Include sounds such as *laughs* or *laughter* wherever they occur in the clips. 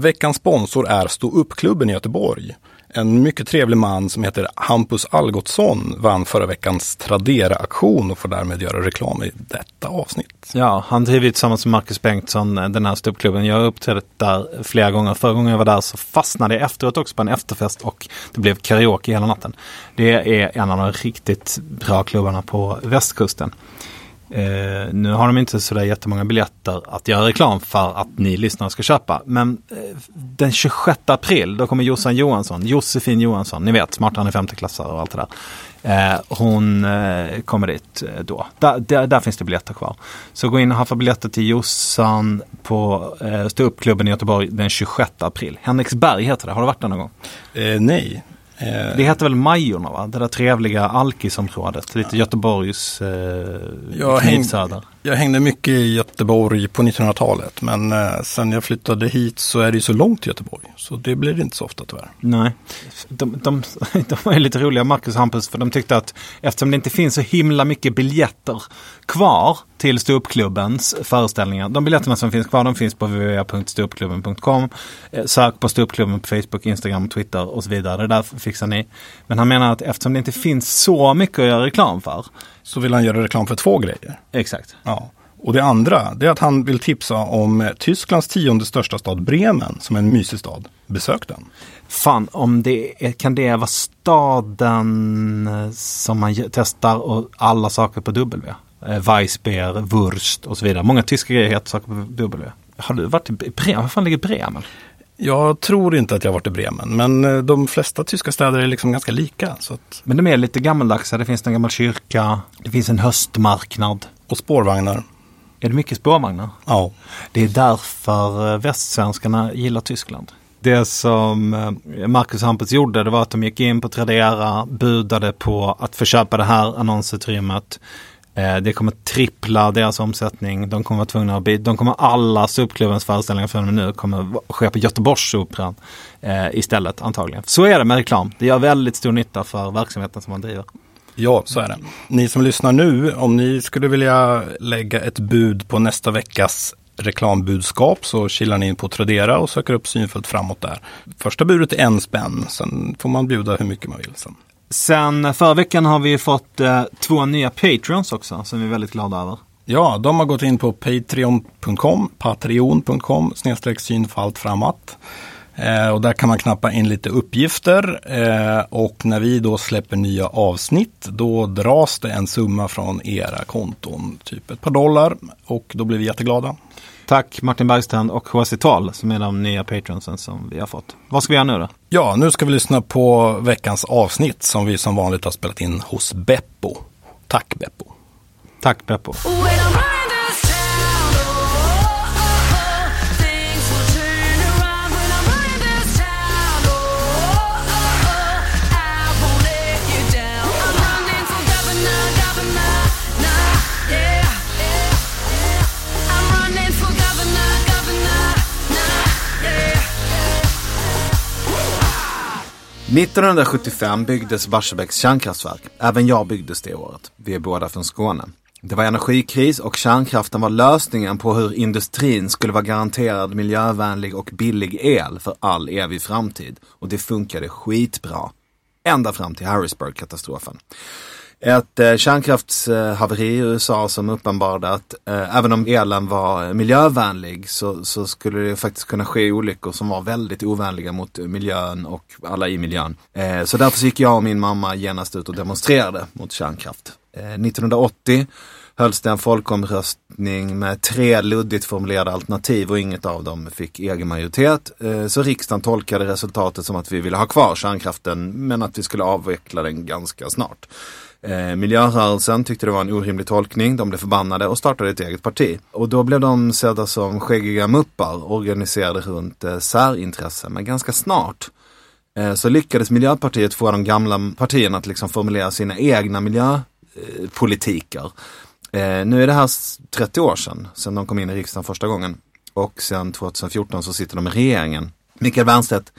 Veckans sponsor är Stå upp-klubben i Göteborg. En mycket trevlig man som heter Hampus Algotsson vann förra veckans Tradera-aktion och får därmed göra reklam i detta avsnitt. Ja, han driver tillsammans med Marcus Bengtsson den här ståuppklubben. Jag har uppträtt där flera gånger. Förra gången jag var där så fastnade jag efteråt också på en efterfest och det blev karaoke hela natten. Det är en av de riktigt bra klubbarna på västkusten. Eh, nu har de inte sådär jättemånga biljetter att göra reklam för att ni lyssnare ska köpa. Men eh, den 26 april då kommer Jossan Johansson, Josefin Johansson, ni vet, smartare än femteklassare och allt det där. Eh, hon eh, kommer dit eh, då. Där, da, där, finns det biljetter kvar. Så gå in och haffa biljetter till Jossan på eh, ståuppklubben i Göteborg den 26 april. Henriksberg heter det, har du varit där någon gång? Eh, nej, det heter väl Majorna va? Det där trevliga alkisområdet. Lite Göteborgs eh, jag, häng, jag hängde mycket i Göteborg på 1900-talet. Men eh, sen jag flyttade hit så är det ju så långt till Göteborg. Så det blir det inte så ofta tyvärr. Nej. De, de, *laughs* de var lite roliga, Marcus och Hampus, för de tyckte att eftersom det inte finns så himla mycket biljetter kvar till ståuppklubbens föreställningar. De biljetterna som finns kvar de finns på www.ståuppklubben.com. Eh, sök på ståuppklubben på Facebook, Instagram, Twitter och så vidare. Det där fixar ni. Men han menar att eftersom det inte finns så mycket att göra reklam för. Så vill han göra reklam för två grejer. Exakt. Ja. Och det andra, det är att han vill tipsa om Tysklands tionde största stad Bremen, som är en mysig stad. Besök den. Fan, om det är, kan det vara staden som man testar och alla saker på W? eh, Weissbier, Wurst och så vidare. Många tyska grejer heter saker på W. Har du varit i Bremen? Var fan ligger Bremen? Jag tror inte att jag varit i Bremen, men eh, de flesta tyska städer är liksom ganska lika. Så att... Men de är lite gammaldags. Det finns en gammal kyrka, det finns en höstmarknad. Och spårvagnar. Är det mycket spårvagnar? Ja. Det är därför eh, västsvenskarna gillar Tyskland. Det som eh, Marcus Hampus gjorde det var att de gick in på Tradera, budade på att få köpa det här annonsutrymmet. Eh, det kommer trippla deras omsättning. De kommer vara tvungna att byta. de kommer alla ståuppklubbens föreställningar från och med nu kommer ske på Göteborgsoperan eh, istället antagligen. Så är det med reklam. Det gör väldigt stor nytta för verksamheten som man driver. Ja, så är det. Ni som lyssnar nu, om ni skulle vilja lägga ett bud på nästa veckas reklambudskap så kilar ni in på Tradera och söker upp synfullt framåt där. Första budet är en spänn, sen får man bjuda hur mycket man vill sen. Sen förra veckan har vi fått eh, två nya Patreons också som vi är väldigt glada över. Ja, de har gått in på patreon.com, patreon.com snedstreck synfalt framåt. Eh, och där kan man knappa in lite uppgifter eh, och när vi då släpper nya avsnitt då dras det en summa från era konton, typ ett par dollar och då blir vi jätteglada. Tack Martin Bergstrand och HC Tal som är de nya patronsen som vi har fått. Vad ska vi göra nu då? Ja, nu ska vi lyssna på veckans avsnitt som vi som vanligt har spelat in hos Beppo. Tack Beppo. Tack Beppo. –1975 byggdes Barsebäcks kärnkraftverk. Även jag byggdes det året. Vi är båda från Skåne. Det var energikris och kärnkraften var lösningen på hur industrin skulle vara garanterad miljövänlig och billig el för all evig framtid. Och det funkade skitbra. Ända fram till Harrisburg-katastrofen. Ett eh, kärnkraftshaveri i USA som uppenbarade att eh, även om elen var miljövänlig så, så, skulle det faktiskt kunna ske olyckor som var väldigt ovänliga mot miljön och alla i miljön. Eh, så därför gick jag och min mamma genast ut och demonstrerade mot kärnkraft. Eh, 1980 hölls det en folkomröstning med tre luddigt formulerade alternativ och inget av dem fick egen majoritet. Eh, så riksdagen tolkade resultatet som att vi ville ha kvar kärnkraften men att vi skulle avveckla den ganska snart. Eh, miljörörelsen tyckte det var en orimlig tolkning, de blev förbannade och startade ett eget parti. Och då blev de sedda som skäggiga muppar organiserade runt eh, särintressen. Men ganska snart eh, så lyckades Miljöpartiet få de gamla partierna att liksom formulera sina egna miljöpolitiker. Eh, nu är det här 30 år sedan, sedan de kom in i riksdagen första gången. Och sedan 2014 så sitter de i regeringen. Mikael Wernstedt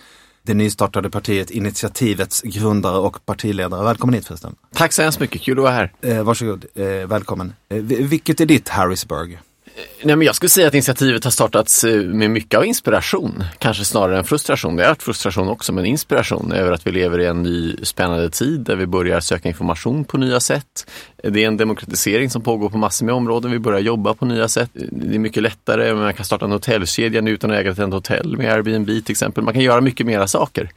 det nystartade partiet Initiativets grundare och partiledare. Välkommen hit förresten. Tack så hemskt mycket, kul att vara här. Eh, varsågod, eh, välkommen. Eh, vilket är ditt Harrisburg? Eh, nej, men jag skulle säga att initiativet har startats eh, med mycket av inspiration, kanske snarare än frustration. Det har varit frustration också, men inspiration över att vi lever i en ny spännande tid där vi börjar söka information på nya sätt. Eh, det är en demokratisering som pågår på massor med områden. Vi börjar jobba på nya sätt. Det är mycket lättare. Man kan starta en hotellkedja nu utan att äga ett hotell med Airbnb till exempel. Man kan göra mycket mera saker.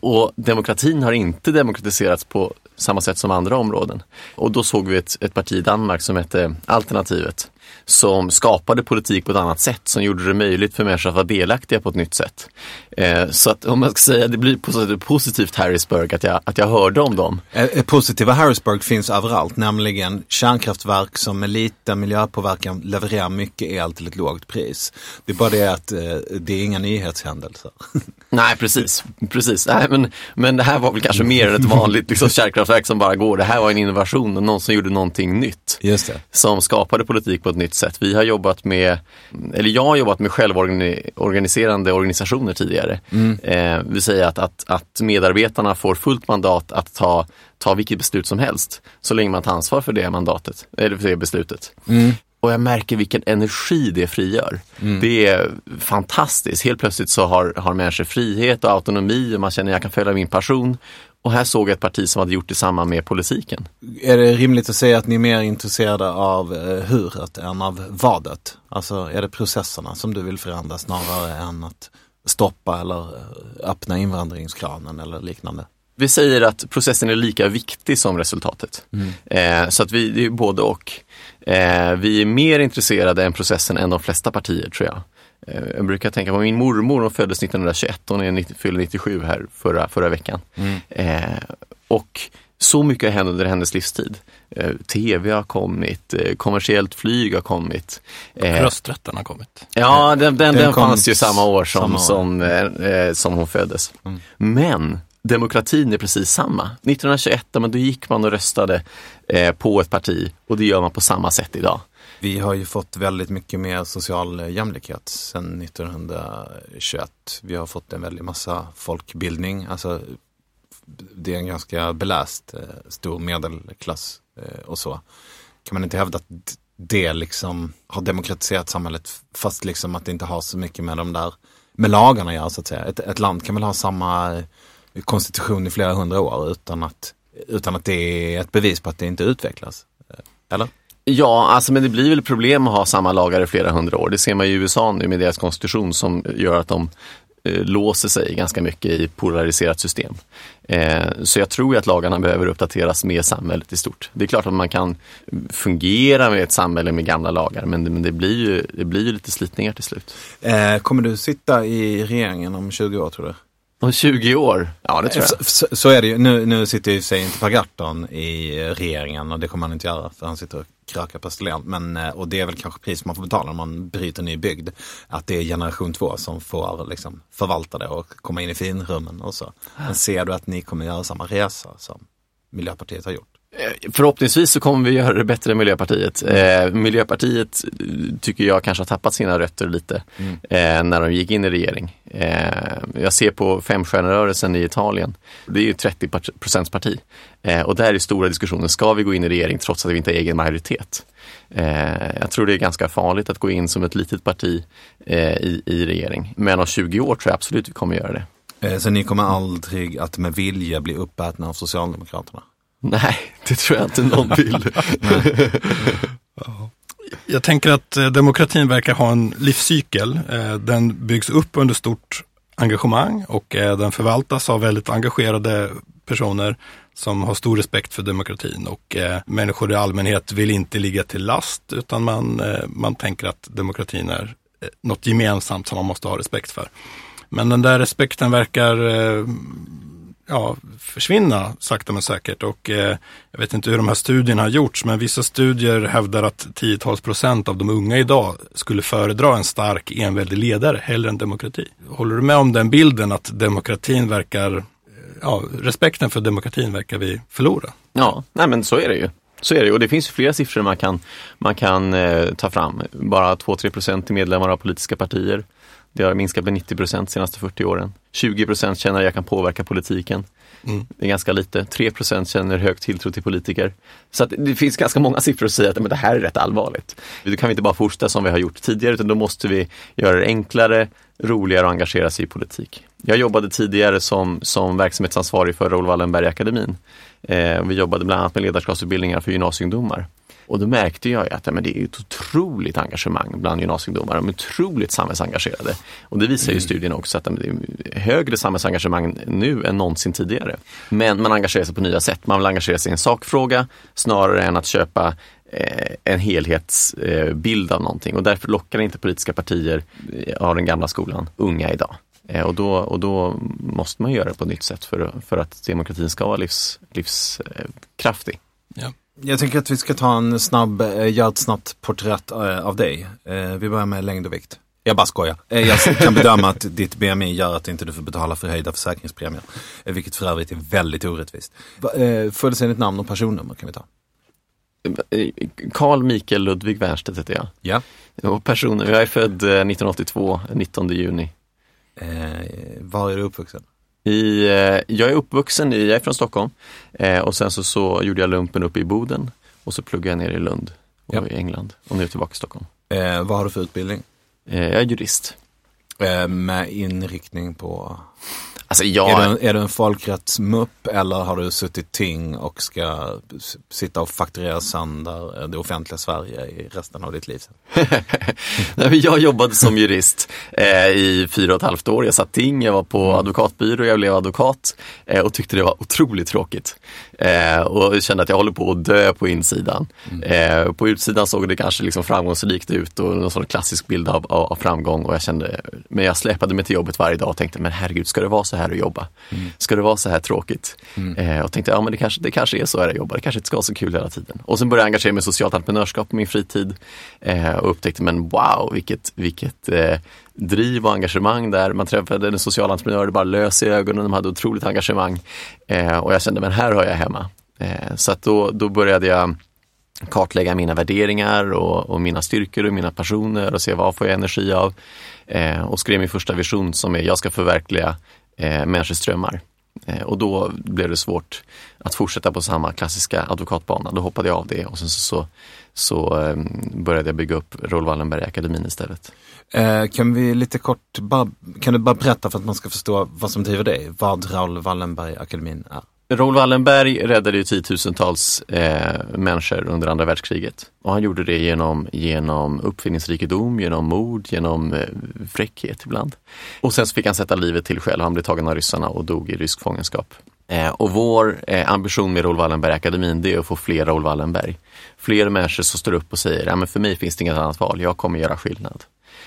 Och demokratin har inte demokratiserats på samma sätt som andra områden. Och då såg vi ett, ett parti i Danmark som hette Alternativet som skapade politik på ett annat sätt, som gjorde det möjligt för människor att vara delaktiga på ett nytt sätt. Eh, så att om man ska säga, det blir på positivt Harrisburg att jag, att jag hörde om dem. Eh, positiva Harrisburg finns överallt, nämligen kärnkraftverk som med liten miljöpåverkan levererar mycket el till ett lågt pris. Det är bara det att eh, det är inga nyhetshändelser. *laughs* Nej, precis. precis. Nej, men, men det här var väl kanske mer än ett vanligt liksom, kärnkraftverk som bara går. Det här var en innovation och någon som gjorde någonting nytt. Just det. Som skapade politik på ett nytt sätt. Vi har jobbat med, eller jag har jobbat med självorganiserande organisationer tidigare. Mm. Eh, vill säga att, att, att medarbetarna får fullt mandat att ta, ta vilket beslut som helst. Så länge man tar ansvar för det mandatet, eller för det beslutet. Mm. Och jag märker vilken energi det frigör. Mm. Det är fantastiskt. Helt plötsligt så har, har människor frihet och autonomi och man känner att jag kan följa min passion. Och här såg jag ett parti som hade gjort detsamma med politiken. Är det rimligt att säga att ni är mer intresserade av eh, huret än av vadet? Alltså är det processerna som du vill förändra snarare än att stoppa eller eh, öppna invandringskranen eller liknande? Vi säger att processen är lika viktig som resultatet. Mm. Eh, så att vi, det är både och. Eh, vi är mer intresserade än processen än de flesta partier tror jag. Eh, jag brukar tänka på min mormor, hon föddes 1921, hon är 90, fyllde 97 här förra, förra veckan. Mm. Eh, och så mycket har hänt under hennes livstid. Eh, Tv har kommit, eh, kommersiellt flyg har kommit. Eh, Rösträtten har kommit. Ja, den, den, den, den fanns ju samma år som, samma år. som, eh, som hon föddes. Mm. Men demokratin är precis samma. 1921, men då gick man och röstade eh, på ett parti och det gör man på samma sätt idag. Vi har ju fått väldigt mycket mer social jämlikhet sedan 1921. Vi har fått en väldig massa folkbildning. Alltså, det är en ganska beläst eh, stor medelklass eh, och så. Kan man inte hävda att det liksom har demokratiserat samhället fast liksom att det inte har så mycket med de där med lagarna att göra så att säga. Ett, ett land kan väl ha samma eh, konstitution i flera hundra år utan att, utan att det är ett bevis på att det inte utvecklas. Eller? Ja, alltså men det blir väl problem att ha samma lagar i flera hundra år. Det ser man i USA nu med deras konstitution som gör att de eh, låser sig ganska mycket i polariserat system. Eh, så jag tror att lagarna behöver uppdateras med samhället i stort. Det är klart att man kan fungera med ett samhälle med gamla lagar men det, men det blir, ju, det blir ju lite slitningar till slut. Eh, kommer du sitta i regeringen om 20 år tror du? Om 20 år? Ja, det tror jag. Så, så är det ju. Nu, nu sitter ju sig inte Per Gahrton i regeringen och det kommer han inte göra för han sitter och krökar pestilent. Men, eh, och det är väl kanske pris man får betala om man bryter ny bygd. Att det är generation två som får liksom förvalta det och komma in i finrummen och så. Men ser du att ni kommer göra samma resa som Miljöpartiet har gjort? Eh, förhoppningsvis så kommer vi göra det bättre än Miljöpartiet. Eh, Miljöpartiet eh, tycker jag kanske har tappat sina rötter lite mm. eh, när de gick in i regering. Eh, jag ser på femstjärnerörelsen i Italien. Det är ju 30 procents parti. Eh, och där är stora diskussioner. Ska vi gå in i regering trots att vi inte har egen majoritet? jag tror det är ganska farligt att gå in som ett litet parti i, i regering. Men om 20 år tror jag absolut vi kommer göra det. Så ni kommer aldrig att med vilja bli uppätna av Socialdemokraterna? Nej, det tror jag inte någon vill. *laughs* jag tänker att eh, demokratin verkar ha en livscykel. Eh, den byggs upp under stort engagemang och eh, den förvaltas av väldigt engagerade personer som har stor respekt för demokratin och människor i allmänhet vill inte ligga till last utan man, man tänker att demokratin är något gemensamt som man måste ha respekt för. Men den där respekten verkar ja, försvinna sakta men säkert. Och eh, jag vet inte hur de här studierna har gjorts, men vissa studier hävdar att tiotals procent av de unga idag skulle föredra en stark enväldig ledare hellre än demokrati. Håller du med om den bilden att demokratin verkar, eh, ja, respekten för demokratin verkar vi förlora? Ja, nej men så är det ju. Så är det och det finns flera siffror man kan, man kan eh, ta fram. Bara 2-3 procent är medlemmar av politiska partier. Det har minskat med 90 procent de senaste 40 åren. 20 procent känner att jag kan påverka politiken. Mm. Det är ganska lite. 3 procent känner hög tilltro till politiker. Så det finns ganska många siffror som säger att men det här är rätt allvarligt. Då kan vi inte bara fortsätta som vi har gjort tidigare utan då måste vi göra det enklare, roligare att engagera sig i politik. Jag jobbade tidigare som, som verksamhetsansvarig för Raoul Wallenberg-akademin. Eh, vi jobbade bland annat med ledarskapsutbildningar för gymnasieungdomar. Och då märkte jag att men det är ett otroligt engagemang bland gymnasieungdomar. De är otroligt samhällsengagerade. Och det visar ju mm. studien också att det är högre samhällsengagemang nu än någonsin tidigare. Men man engagerar sig på nya sätt. Man vill engagera sig i en sakfråga snarare än att köpa eh, en helhetsbild av någonting och därför lockar inte politiska partier eh, av den gamla skolan unga idag. Eh, och då, och då måste man göra det på ett nytt sätt för, för att demokratin ska vara livs, livskraftig. Ja. Jag tänker att vi ska ta en snabb, eh, göra ett snabbt porträtt eh, av dig. Eh, vi börjar med längd och vikt. Jag bara skojar. Jag kan bedöma att ditt BMI gör att inte du får betala förhöjda försäkringspremier. Vilket för övrigt är väldigt orättvist. Fullständigt namn och personnummer kan vi ta. Karl Mikael Ludvig Wernstedt heter jag. Ja. Och person, jag är född 1982, 19 juni. Eh, var är du uppvuxen? I, eh, jag är uppvuxen i, jag är från Stockholm eh, och sen så, så gjorde jag lumpen uppe i Boden och så pluggade jag ner i Lund och ja. i England och nu är jag tillbaka i Stockholm. Eh, vad har du för utbildning? Eh, jag är jurist. Eh, med inriktning på? Alltså jag... är, du, är du en folkrättsmupp eller har du suttit ting och ska sitta och fakturera sönder det offentliga Sverige i resten av ditt liv? *laughs* jag jobbade som jurist eh, i fyra och ett halvt år. Jag satt ting, jag var på mm. advokatbyrå, jag blev advokat eh, och tyckte det var otroligt tråkigt. Eh, och kände att jag håller på att dö på insidan. Mm. Eh, på utsidan såg det kanske liksom framgångsrikt ut och någon sån klassisk bild av, av, framgång och jag kände, men jag släpade mig till jobbet varje dag och tänkte, men herregud, ska det vara så här att jobba? Mm. Ska det vara så här tråkigt? Mm. Eh, och tänkte, ja men det kanske, det kanske är så här att jobba, det kanske inte ska vara så kul hela tiden. Och sen började jag engagera mig i socialt entreprenörskap på min fritid eh, och upptäckte, men wow, vilket, vilket eh, driv och engagemang där. Man träffade en social entreprenör, det bara lös i ögonen, de hade otroligt engagemang. Eh, och jag kände, men här hör jag hemma. Eh, så att då, då började jag kartlägga mina värderingar och, och, mina styrkor och mina passioner och se vad får jag energi av. Eh, och skrev min första vision som är, jag ska förverkliga eh, människors drömmar. Eh, och då blev det svårt att fortsätta på samma klassiska advokatbana. Då hoppade jag av det och sen så, så, så eh, började jag bygga upp Raoul Wallenberg akademin istället. Eh, kan vi lite kort, bara, kan du bara berätta för att man ska förstå vad som driver dig, vad Raoul Wallenberg akademin är? Raoul Wallenberg räddade ju tiotusentals eh, människor under andra världskriget. Och han gjorde det genom, genom uppfinningsrikedom, genom mod, genom eh, fräckhet ibland. Och sen så fick han sätta livet till själv. Han blev tagen av ryssarna och dog i rysk fångenskap. Eh, och vår eh, ambition med Raoul Wallenberg-akademin det är att få fler Raoul Wallenberg. Fler människor som står upp och säger, ja men för mig finns det inget annat val, jag kommer göra skillnad.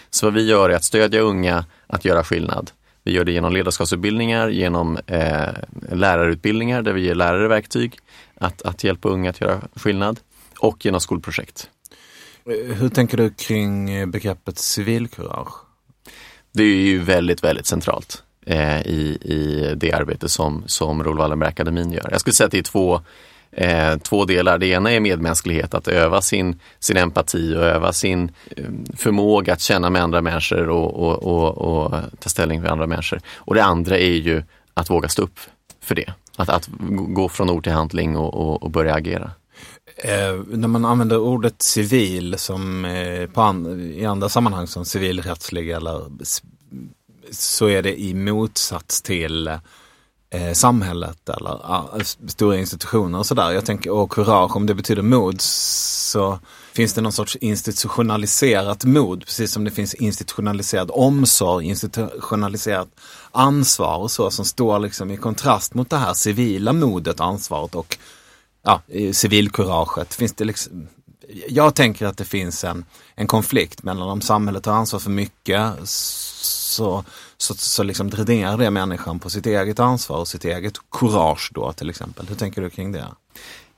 Så vad vi gör är att stödja unga att göra skillnad. Vi gör det genom ledarskapsutbildningar, genom eh, lärarutbildningar där vi ger lärare verktyg att, att hjälpa unga att göra skillnad och genom skolprojekt. Hur tänker du kring begreppet civilkurage? Det är ju väldigt, väldigt centralt eh, i, i det arbete som, som Raoul Wallenberg-akademin gör. Jag skulle säga att det är två eh, två delar. Det ena är medmänsklighet, att öva sin, sin empati och öva sin eh, förmåga att känna med andra människor och, och, och, och, ta ställning för andra människor. Och det andra är ju att våga stå upp för det. Att, att gå från ord till handling och, och börja agera. Eh, när man använder ordet civil som eh, på an, i andra sammanhang som civilrättslig eller så är det i motsats till eh, samhället eller stora institutioner och sådär. Jag tänker, och kurage, om det betyder mod så finns det någon sorts institutionaliserat mod, precis som det finns institutionaliserad omsorg, institutionaliserat ansvar och så som står liksom i kontrast mot det här civila modet, ansvaret och ja, civilkuraget. Finns det liksom, jag tänker att det finns en, en konflikt mellan om samhället tar ansvar för mycket så, så, så liksom dränerar det människan på sitt eget ansvar och sitt eget courage då till exempel. Hur tänker du kring det?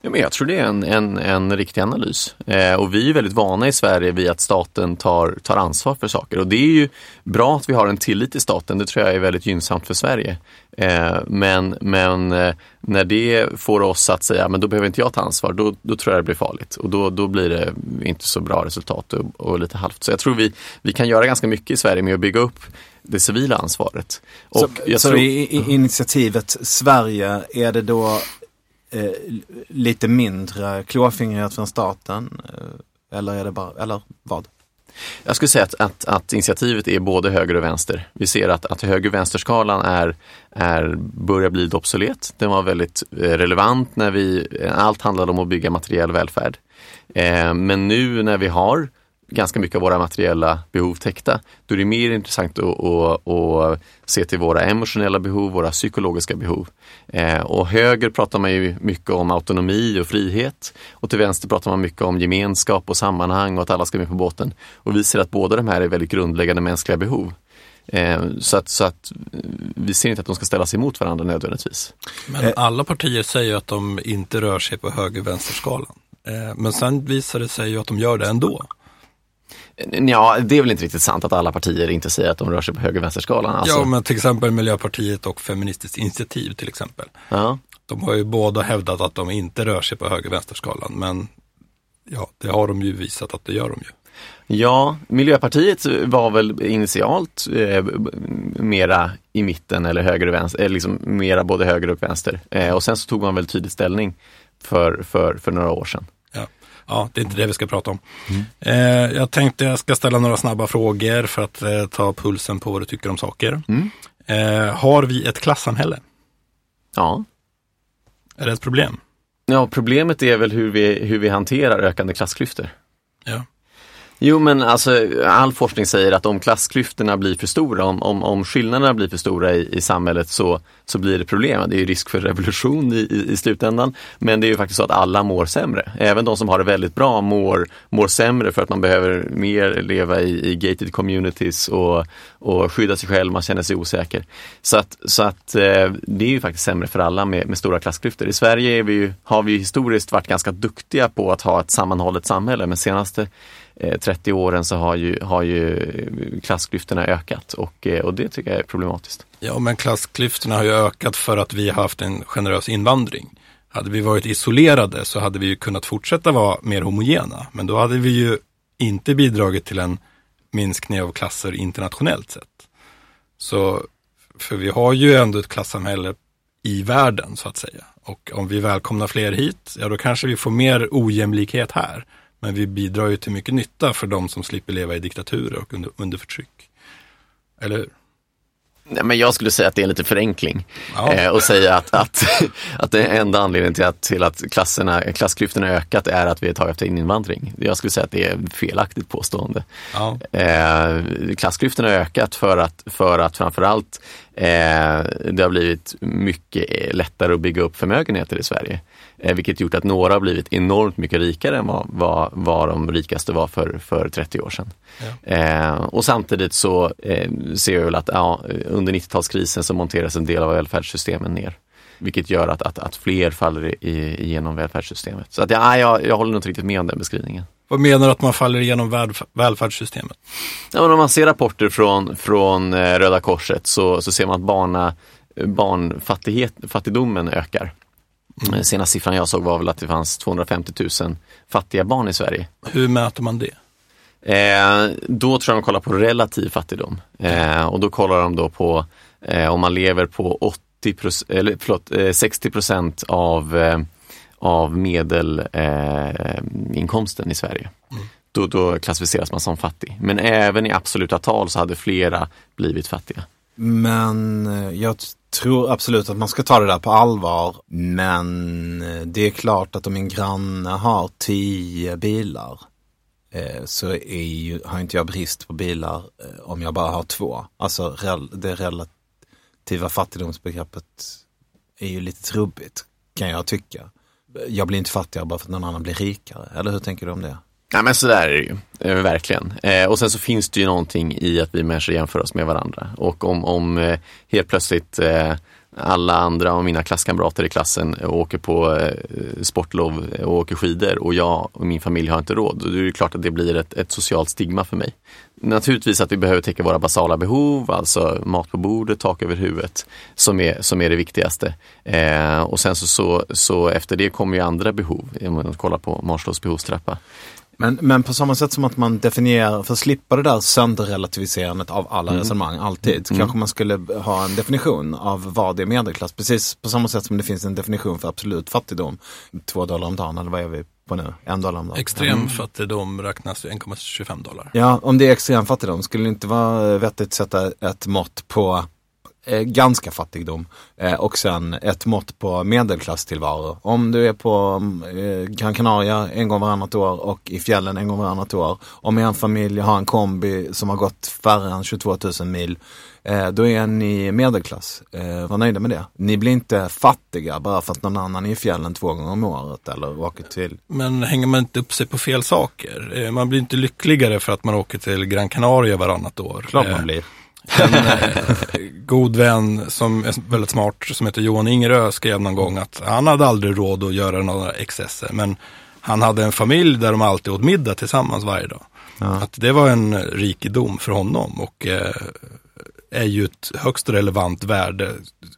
Ja, men jag tror det är en, en, en riktig analys. Eh, och vi är väldigt vana i Sverige vid att staten tar, tar ansvar för saker. Och det är ju bra att vi har en tillit till staten. Det tror jag är väldigt gynnsamt för Sverige. Eh, men men eh, när det får oss att säga, men då behöver inte jag ta ansvar, då, då tror jag det blir farligt. Och då, då blir det inte så bra resultat och, och lite halvt. Så jag tror vi, vi kan göra ganska mycket i Sverige med att bygga upp det civila ansvaret. Och så jag så tror... i, i initiativet Sverige, är det då eh, lite mindre klåfingrighet från staten? Eh, eller är det bara, eller vad? Jag skulle säga att, att, att, initiativet är både höger och vänster. Vi ser att, att höger och vänsterskalan är, är, börjar bli obsolet. Den var väldigt eh, relevant när vi, allt handlade om att bygga materiell välfärd. Eh, men nu när vi har ganska mycket av våra materiella behov täckta, då är det mer intressant att, att, att se till våra emotionella behov, våra psykologiska behov. Eh, och höger pratar man ju mycket om autonomi och frihet och till vänster pratar man mycket om gemenskap och sammanhang och att alla ska med på båten. Och vi ser att båda de här är väldigt grundläggande mänskliga behov. Eh, så, att, så att vi ser inte att de ska ställas emot varandra nödvändigtvis. Men alla partier säger att de inte rör sig på höger-vänster-skalan. Eh, men sen visar det sig ju att de gör det ändå. Ja, det är väl inte riktigt sant att alla partier inte säger att de rör sig på höger-vänster-skalan. Alltså. Ja, men till exempel Miljöpartiet och Feministiskt initiativ till exempel. Ja. De har ju båda hävdat att de inte rör sig på höger-vänster-skalan, men ja, det har de ju visat att det gör de ju. Ja, Miljöpartiet var väl initialt eh, mera i mitten eller höger och vänster, eh, liksom mera både höger och vänster. Eh, och sen så tog man väl tydlig ställning för, för, för några år sedan ja, det är inte det vi ska prata om. Mm. Eh, jag tänkte jag ska ställa några snabba frågor för att eh, ta pulsen på vad du tycker om saker. Mm. Eh, har vi ett klassamhälle? Ja. Är det ett problem? Ja, problemet är väl hur vi, hur vi hanterar ökande klassklyftor. Ja. Jo men alltså all forskning säger att om klassklyftorna blir för stora, om, om, om skillnaderna blir för stora i, i samhället så, så blir det problem. Det är risk för revolution i, i, i, slutändan. Men det är ju faktiskt så att alla mår sämre. Även de som har det väldigt bra mår, mår sämre för att man behöver mer leva i, i gated communities och, och skydda sig själv, man känner sig osäker. Så att, så att eh, det är ju faktiskt sämre för alla med, med stora klassklyftor. I Sverige vi ju, har vi historiskt varit ganska duktiga på att ha ett sammanhållet samhälle men senaste Eh, 30 åren så har ju, har ju eh, klassklyftorna ökat och, eh, och det tycker jag är problematiskt. Ja, men klassklyftorna har ju ökat för att vi har haft en generös invandring. Hade vi varit isolerade så hade vi ju kunnat fortsätta vara mer homogena, men då hade vi ju inte bidragit till en minskning av klasser internationellt sett. Så, för vi har ju ändå ett klassamhälle i världen så att säga. Och om vi välkomnar fler hit, ja då kanske vi får mer ojämlikhet här. Men vi bidrar ju till mycket nytta för de som slipper leva i diktaturer och under, under förtryck. Eller hur? Nej, men jag skulle säga att det är lite förenkling ja. eh, och säga att, att, *laughs* att det enda anledningen till att, till att klasserna, klassklyftorna ökat är att vi har tagit in invandring. Jag skulle säga att det är ett felaktigt påstående. Ja. Eh, klassklyftorna har ökat för att, för att framförallt eh, det har blivit mycket lättare att bygga upp förmögenheter i Sverige. Eh, vilket gjort att några har blivit enormt mycket rikare än vad, vad, vad de rikaste var för, för 30 år sedan. Ja. Eh, och samtidigt så eh, ser jag väl att ja, under 90-talskrisen så monteras en del av välfärdssystemen ner. Vilket gör att, att, att fler faller i, igenom välfärdssystemet. Så att, ja, jag, jag håller inte riktigt med om den beskrivningen. Vad menar du att man faller igenom välf välfärdssystemet? Ja, men om man ser rapporter från, från eh, Röda Korset så, så ser man att barna, barnfattigdomen ökar. Mm. Senaste siffran jag såg var väl att det fanns 250 000 fattiga barn i Sverige. Hur mäter man det? Eh, då tror jag de kollar på relativ fattigdom eh, och då kollar de då på eh, om man lever på 80 eller, förlåt, 60 eh, procent av, eh, av medelinkomsten i Sverige. Mm. Då, då klassificeras man som fattig. Men även i absoluta tal så hade flera blivit fattiga. Men eh, jag tror absolut att man ska ta det där på allvar. Men eh, det är klart att om min granne har tio bilar eh, så är ju, har inte jag brist på bilar eh, om jag bara har två. Alltså det relativa fattigdomsbegreppet är ju lite trubbigt kan jag tycka. Jag blir inte fattigare bara för att någon annan blir rikare. Eller hur tänker du om det? Ja men så där är det ju, eh, verkligen. Eh, och sen så finns det ju någonting i att vi människor jämför oss med varandra. Och om, om eh, helt plötsligt eh, alla andra av mina klasskamrater i klassen åker på eh, sportlov och åker skidor och jag och min familj har inte råd. Då är det klart att det blir ett, ett socialt stigma för mig. Naturligtvis att vi behöver täcka våra basala behov, alltså mat på bordet, tak över huvudet, som är, som är det viktigaste. Eh, och sen så, så, så efter det kommer ju andra behov, om man kollar på Maslows behovstrappa. Men, men på samma sätt som att man definierar, för att slippa det där sönderrelativiserandet av alla Mm. resonemang alltid, så kanske man skulle ha en definition av vad det är medelklass. Precis på samma sätt som det finns en definition för absolut fattigdom. Två dollar om dagen, eller vad är vi på nu? En dollar om dagen. Extrem fattigdom räknas ju 1,25 dollar. Ja, om det är extrem fattigdom, skulle det inte vara vettigt att sätta ett mått på eh, ganska fattigdom eh, och sen ett mått på medelklasstillvaro. Om du är på eh, Gran Canaria en gång varannat år och i fjällen en gång varannat år. Om er familj har en kombi som har gått färre än 22 000 mil. Eh, då är ni medelklass. Eh, var nöjda med det. Ni blir inte fattiga bara för att någon annan är i fjällen två gånger om året eller åker till Men hänger man inte upp sig på fel saker? Man blir inte lyckligare för att man åker till Gran Canaria varannat år. Klart man blir. En eh, god vän som är väldigt smart, som heter Johan Ingerö, skrev någon gång att han hade aldrig råd att göra några excesser. Men han hade en familj där de alltid åt middag tillsammans varje dag. Att det var en rikedom för honom och eh, är ju ett högst relevant värde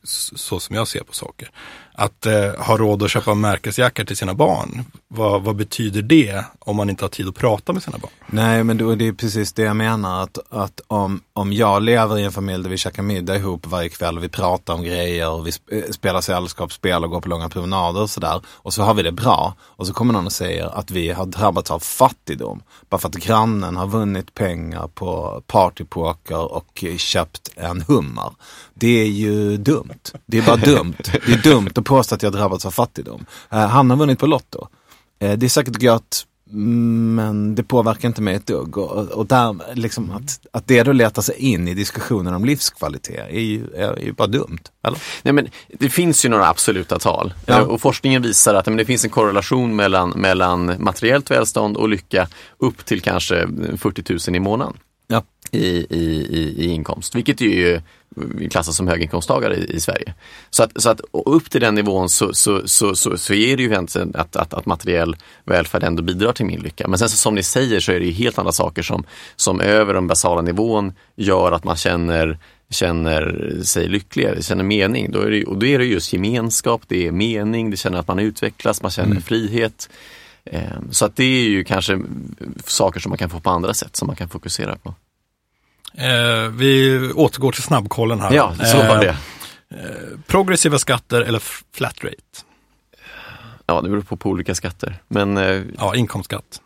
så som jag ser på saker. Att eh, ha råd att köpa märkesjackor till sina barn, vad, vad betyder det om man inte har tid att prata med sina barn? Nej, men då, det är precis det jag menar. Att, att om, om jag lever i en familj där vi käkar middag ihop varje kväll och vi pratar om grejer och vi eh, spelar sällskapsspel och går på långa promenader och sådär. Och så har vi det bra. Och så kommer någon och säger att vi har drabbats av fattigdom. Bara för att grannen har vunnit pengar på partypoker och köpt en hummer. Det är ju dumt. Det är bara dumt. Det är dumt att påstå att jag drabbats av fattigdom. Eh, han har vunnit på Lotto. Eh, det är säkert gött, men det påverkar inte mig ett dugg. Och, och där, liksom, att, att det då letar sig in i diskussionen om livskvalitet är ju, är ju bara dumt. Eller? Nej, men det finns ju några absoluta tal Ja. Eh, och forskningen visar att men det finns en korrelation mellan, mellan materiellt välstånd och lycka upp till kanske 40 000 i månaden. I, i, i, inkomst, vilket ju klassas som höginkomsttagare i, i Sverige. Så att, så att upp till den nivån så, så, så, så, så är det ju egentligen att, att, att materiell välfärd ändå bidrar till min lycka. Men sen så, som ni säger så är det ju helt andra saker som, som över den basala nivån gör att man känner känner sig lyckligare, känner mening. Då är det, och då är det just gemenskap, det är mening, det känner att man utvecklas, man känner frihet. Eh, Så att det är ju kanske saker som man kan få på andra sätt, som man kan fokusera på. Eh, vi återgår till snabbkollen här. Ja, så var Eh, det. Progressiva skatter eller flat rate? Ja, det beror på, på olika skatter. Men eh, Ja, inkomstskatt.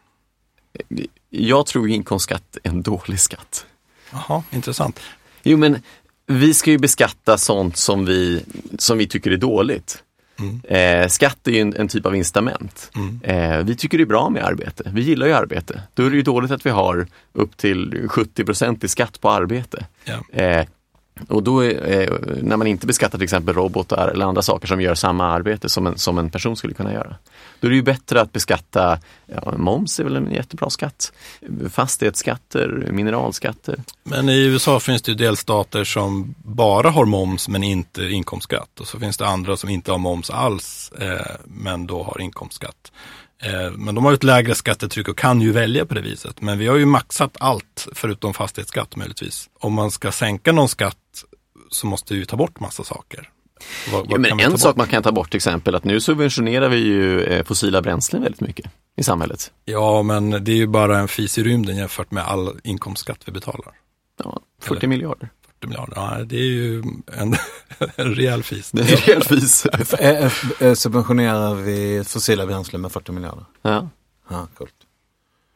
jag tror inkomstskatt är en dålig skatt. Jaha, intressant. Jo, men vi ska ju beskatta sånt som vi, som vi tycker är dåligt. Eh, skatt är ju en, en typ av incitament. Eh, vi tycker det är bra med arbete. Vi gillar ju arbete. Då är det ju dåligt att vi har upp till 70 i skatt på arbete. Ja. Eh, och då är, eh, när man inte beskattar till exempel robotar eller andra saker som gör samma arbete som en, som en person skulle kunna göra. Då är det ju bättre att beskatta, ja, moms är väl en jättebra skatt, fastighetsskatter, mineralskatter. Men i USA finns det ju delstater som bara har moms men inte inkomstskatt. Och så finns det andra som inte har moms alls eh, men då har inkomstskatt. Eh, men de har ju ett lägre skattetryck och kan ju välja på det viset. Men vi har ju maxat allt förutom fastighetsskatt möjligtvis. Om man ska sänka någon skatt så måste vi ju ta bort massa saker. Vad, Ja, vad men kan vi en sak man kan ta bort till exempel att nu subventionerar vi ju eh, fossila bränslen väldigt mycket i samhället. Ja, men det är ju bara en fis i rymden jämfört med all inkomstskatt vi betalar. Ja, 40 Eller- miljarder. 40 miljarder, ja, det är ju en, *laughs* en rejäl fis. Det är helt vis. *laughs* Eh, eh, eh, Subventionerar vi fossila bränslen med 40 miljarder? Ja. Ja, coolt.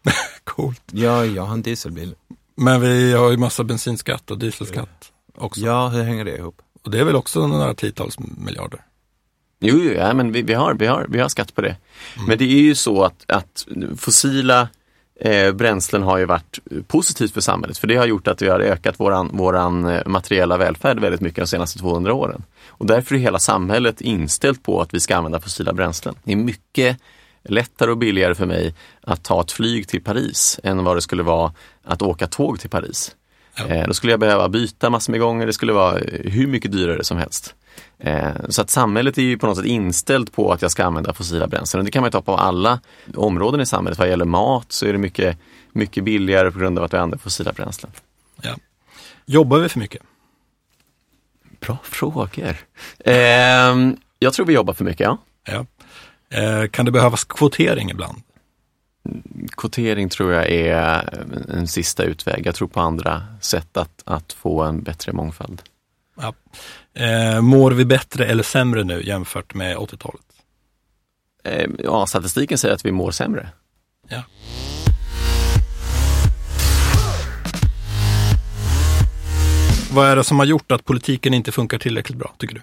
*laughs* Coolt. Ja, jag har en dieselbil. Men vi har ju massa bensinskatt och dieselskatt också. Ja, hur hänger det ihop? Och det är väl också några tiotals miljarder. Jo, jo ja, men vi, vi, har, vi, har, vi har skatt på det. Men det är ju så att, att fossila eh, bränslen har ju varit positivt för samhället. För det har gjort att vi har ökat våran, våran eh, materiella välfärd väldigt mycket de senaste 200 åren. Och därför är hela samhället inställt på att vi ska använda fossila bränslen. Det är mycket lättare och billigare för mig att ta ett flyg till Paris än vad det skulle vara att åka tåg till Paris. Ja. Eh, då skulle jag behöva byta massor med gånger, det skulle vara hur mycket dyrare som helst. Eh, så att samhället är ju på något sätt inställt på att jag ska använda fossila bränslen. Och det kan man ta på alla områden i samhället. Vad gäller mat så är det mycket, mycket billigare på grund av att vi använder fossila bränslen. Ja. Jobbar vi för mycket? Bra frågor. Eh, jag tror vi jobbar för mycket, ja. ja. Eh, kan det behövas kvotering ibland? Kvotering tror jag är en sista utväg. Jag tror på andra sätt att, att få en bättre mångfald. Ja. Eh, mår vi bättre eller sämre nu jämfört med 80-talet? Eh, ja, statistiken säger att vi mår sämre. Ja. Vad är det som har gjort att politiken inte funkar tillräckligt bra, tycker du?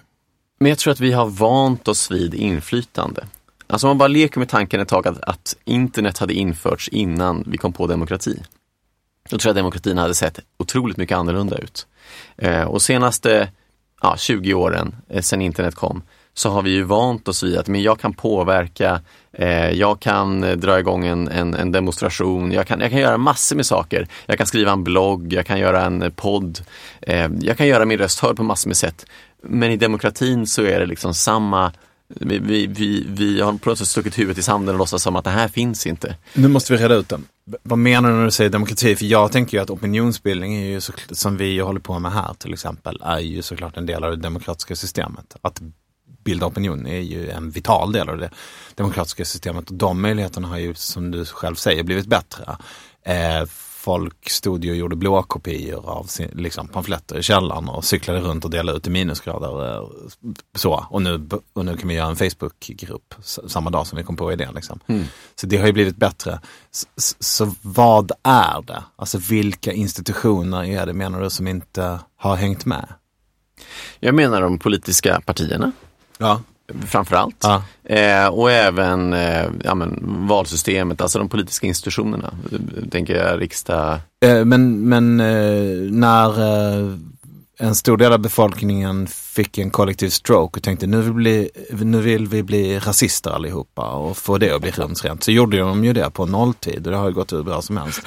Men jag tror att vi har vant oss vid inflytande. Alltså om man bara leker med tanken ett tag att, att internet hade införts innan vi kom på demokrati. Då tror jag att demokratin hade sett otroligt mycket annorlunda ut. Eh, och senaste ja, 20 åren eh, sedan internet kom så har vi ju vant oss vid att men jag kan påverka, eh, jag kan eh, dra igång en, en, en, demonstration, jag kan, jag kan göra massor med saker. Jag kan skriva en blogg, jag kan göra en eh, podd, eh, jag kan göra min röst hörd på massor med sätt. Men i demokratin så är det liksom samma vi, vi, vi, vi har plötsligt stuckit huvudet i sanden och låtsas som att det här finns inte. Nu måste vi reda ut den. Vad menar du när du säger demokrati? För jag tänker ju att opinionsbildning är ju så, som vi håller på med här till exempel, är ju såklart en del av det demokratiska systemet. Att bilda opinion är ju en vital del av det demokratiska systemet och de möjligheterna har ju som du själv säger blivit bättre. Eh, folk stod ju och gjorde blåkopior av sin, liksom, pamfletter i källaren och cyklade runt och delade ut i minusgrader. Eh, så. Och, nu, och nu kan vi göra en Facebookgrupp samma dag som vi kom på idén. Liksom. Mm. Så det har ju blivit bättre. Så, så, vad är det? Alltså vilka institutioner är det menar du som inte har hängt med? Jag menar de politiska partierna. Ja framförallt. Ja. Eh, och även eh, ja, men, valsystemet, alltså de politiska institutionerna. Tänker jag riksdag. Eh, men men eh, när eh, en stor del av befolkningen fick en kollektiv stroke och tänkte nu vill, bli, nu vill vi bli rasister allihopa och få det att bli rumsrent. Så gjorde de ju det på nolltid och det har ju gått hur bra som helst.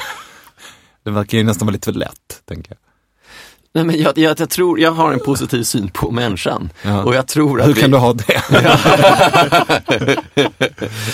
Det verkar ju nästan vara lite för lätt, tänker jag. Nej, men jag, jag, jag, tror, jag har en positiv syn på människan. Ja. Och jag tror att Hur vi... kan du ha det? *laughs*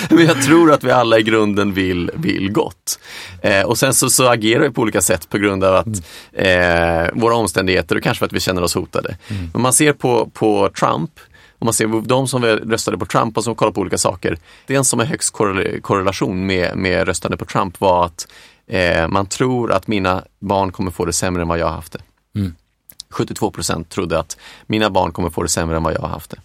men jag tror att vi alla i grunden vill, vill gott. Eh, och sen så, så agerar vi på olika sätt på grund av att eh, våra omständigheter och kanske för att vi känner oss hotade. Mm. Om man ser på, på Trump, om man ser de som röstade på Trump och som kollar på olika saker. Det som är högst korrelation med, med röstande på Trump var att eh, man tror att mina barn kommer få det sämre än vad jag har haft det. Mm. 72 procent trodde att mina barn kommer få det sämre än vad jag har haft det.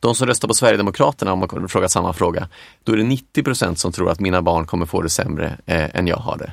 De som röstar på Sverigedemokraterna, om man frågar samma fråga, då är det 90 procent som tror att mina barn kommer få det sämre eh, än jag har det.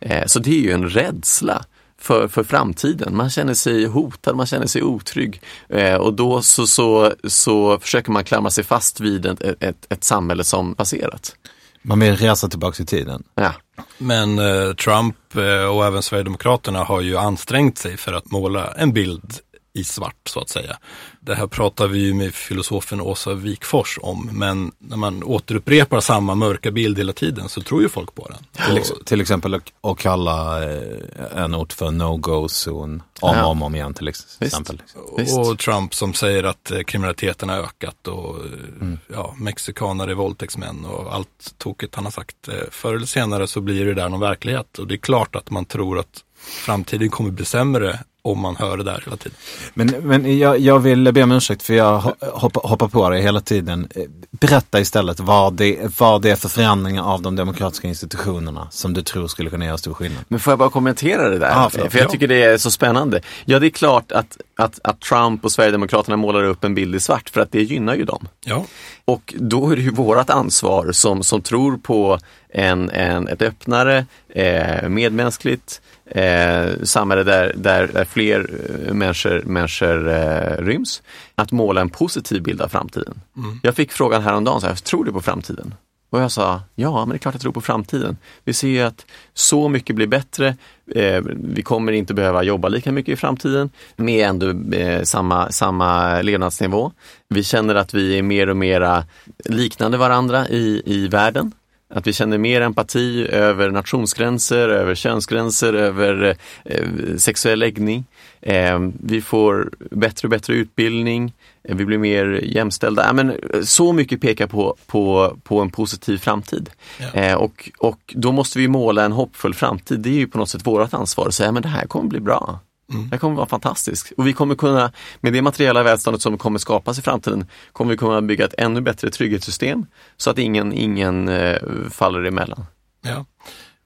Eh, så det är ju en rädsla för, för framtiden. Man känner sig hotad, man känner sig otrygg eh, och då så, så, så försöker man klamra sig fast vid ett, ett, ett samhälle som passerat. Man vill resa tillbaka i tiden. Ja. Men eh, Trump eh, och även Sverigedemokraterna har ju ansträngt sig för att måla en bild i svart så att säga. Det här pratar vi ju med filosofen Åsa Wikfors om, men när man återupprepar samma mörka bild hela tiden så tror ju folk på den. Till, ex till exempel att kalla eh, en ort för no-go-zon om och om, om igen till exempel. Visst. Och Trump som säger att eh, kriminaliteten har ökat och eh, mm. ja, mexikaner är våldtäktsmän och allt tokigt han har sagt. Förr eller senare så blir det där någon verklighet och det är klart att man tror att framtiden kommer bli sämre om man hör det där hela tiden. Men, men jag, jag vill be om ursäkt för jag hoppar, hoppar på dig hela tiden. Berätta istället vad det, vad det är för förändringar av de demokratiska institutionerna som du tror skulle kunna göra stor skillnad. Men får jag bara kommentera det där? Ah, för jag tycker det är så spännande. Ja, det är klart att, att, att Trump och Sverigedemokraterna målar upp en bild i svart för att det gynnar ju dem. Ja. Och då är det ju vårt ansvar som, som tror på en, en, ett öppnare, eh, medmänskligt, eh, samhälle där, där, där fler eh, människor, människor eh, ryms. Att måla en positiv bild av framtiden. Mm. Jag fick frågan häromdagen, så här, tror du på framtiden? Och jag sa, ja men det är klart jag tror på framtiden. Vi ser ju att så mycket blir bättre. Eh, vi kommer inte behöva jobba lika mycket i framtiden med ändå eh, samma, samma levnadsnivå. Vi känner att vi är mer och mera liknande varandra i, i världen. Att vi känner mer empati över nationsgränser, över könsgränser, över eh, sexuell läggning. Eh, vi får bättre och bättre utbildning, eh, vi blir mer jämställda. Ja, men, eh, så mycket pekar på, på, på en positiv framtid. Ja. Eh, och, och då måste vi måla en hoppfull framtid. Det är ju på något sätt vårt ansvar att säga men det här kommer bli bra. Mm. Det kommer vara fantastiskt. Och vi kommer kunna, med det materiella välståndet som kommer skapas i framtiden, kommer vi kunna bygga ett ännu bättre trygghetssystem så att ingen, ingen eh, faller emellan. Ja.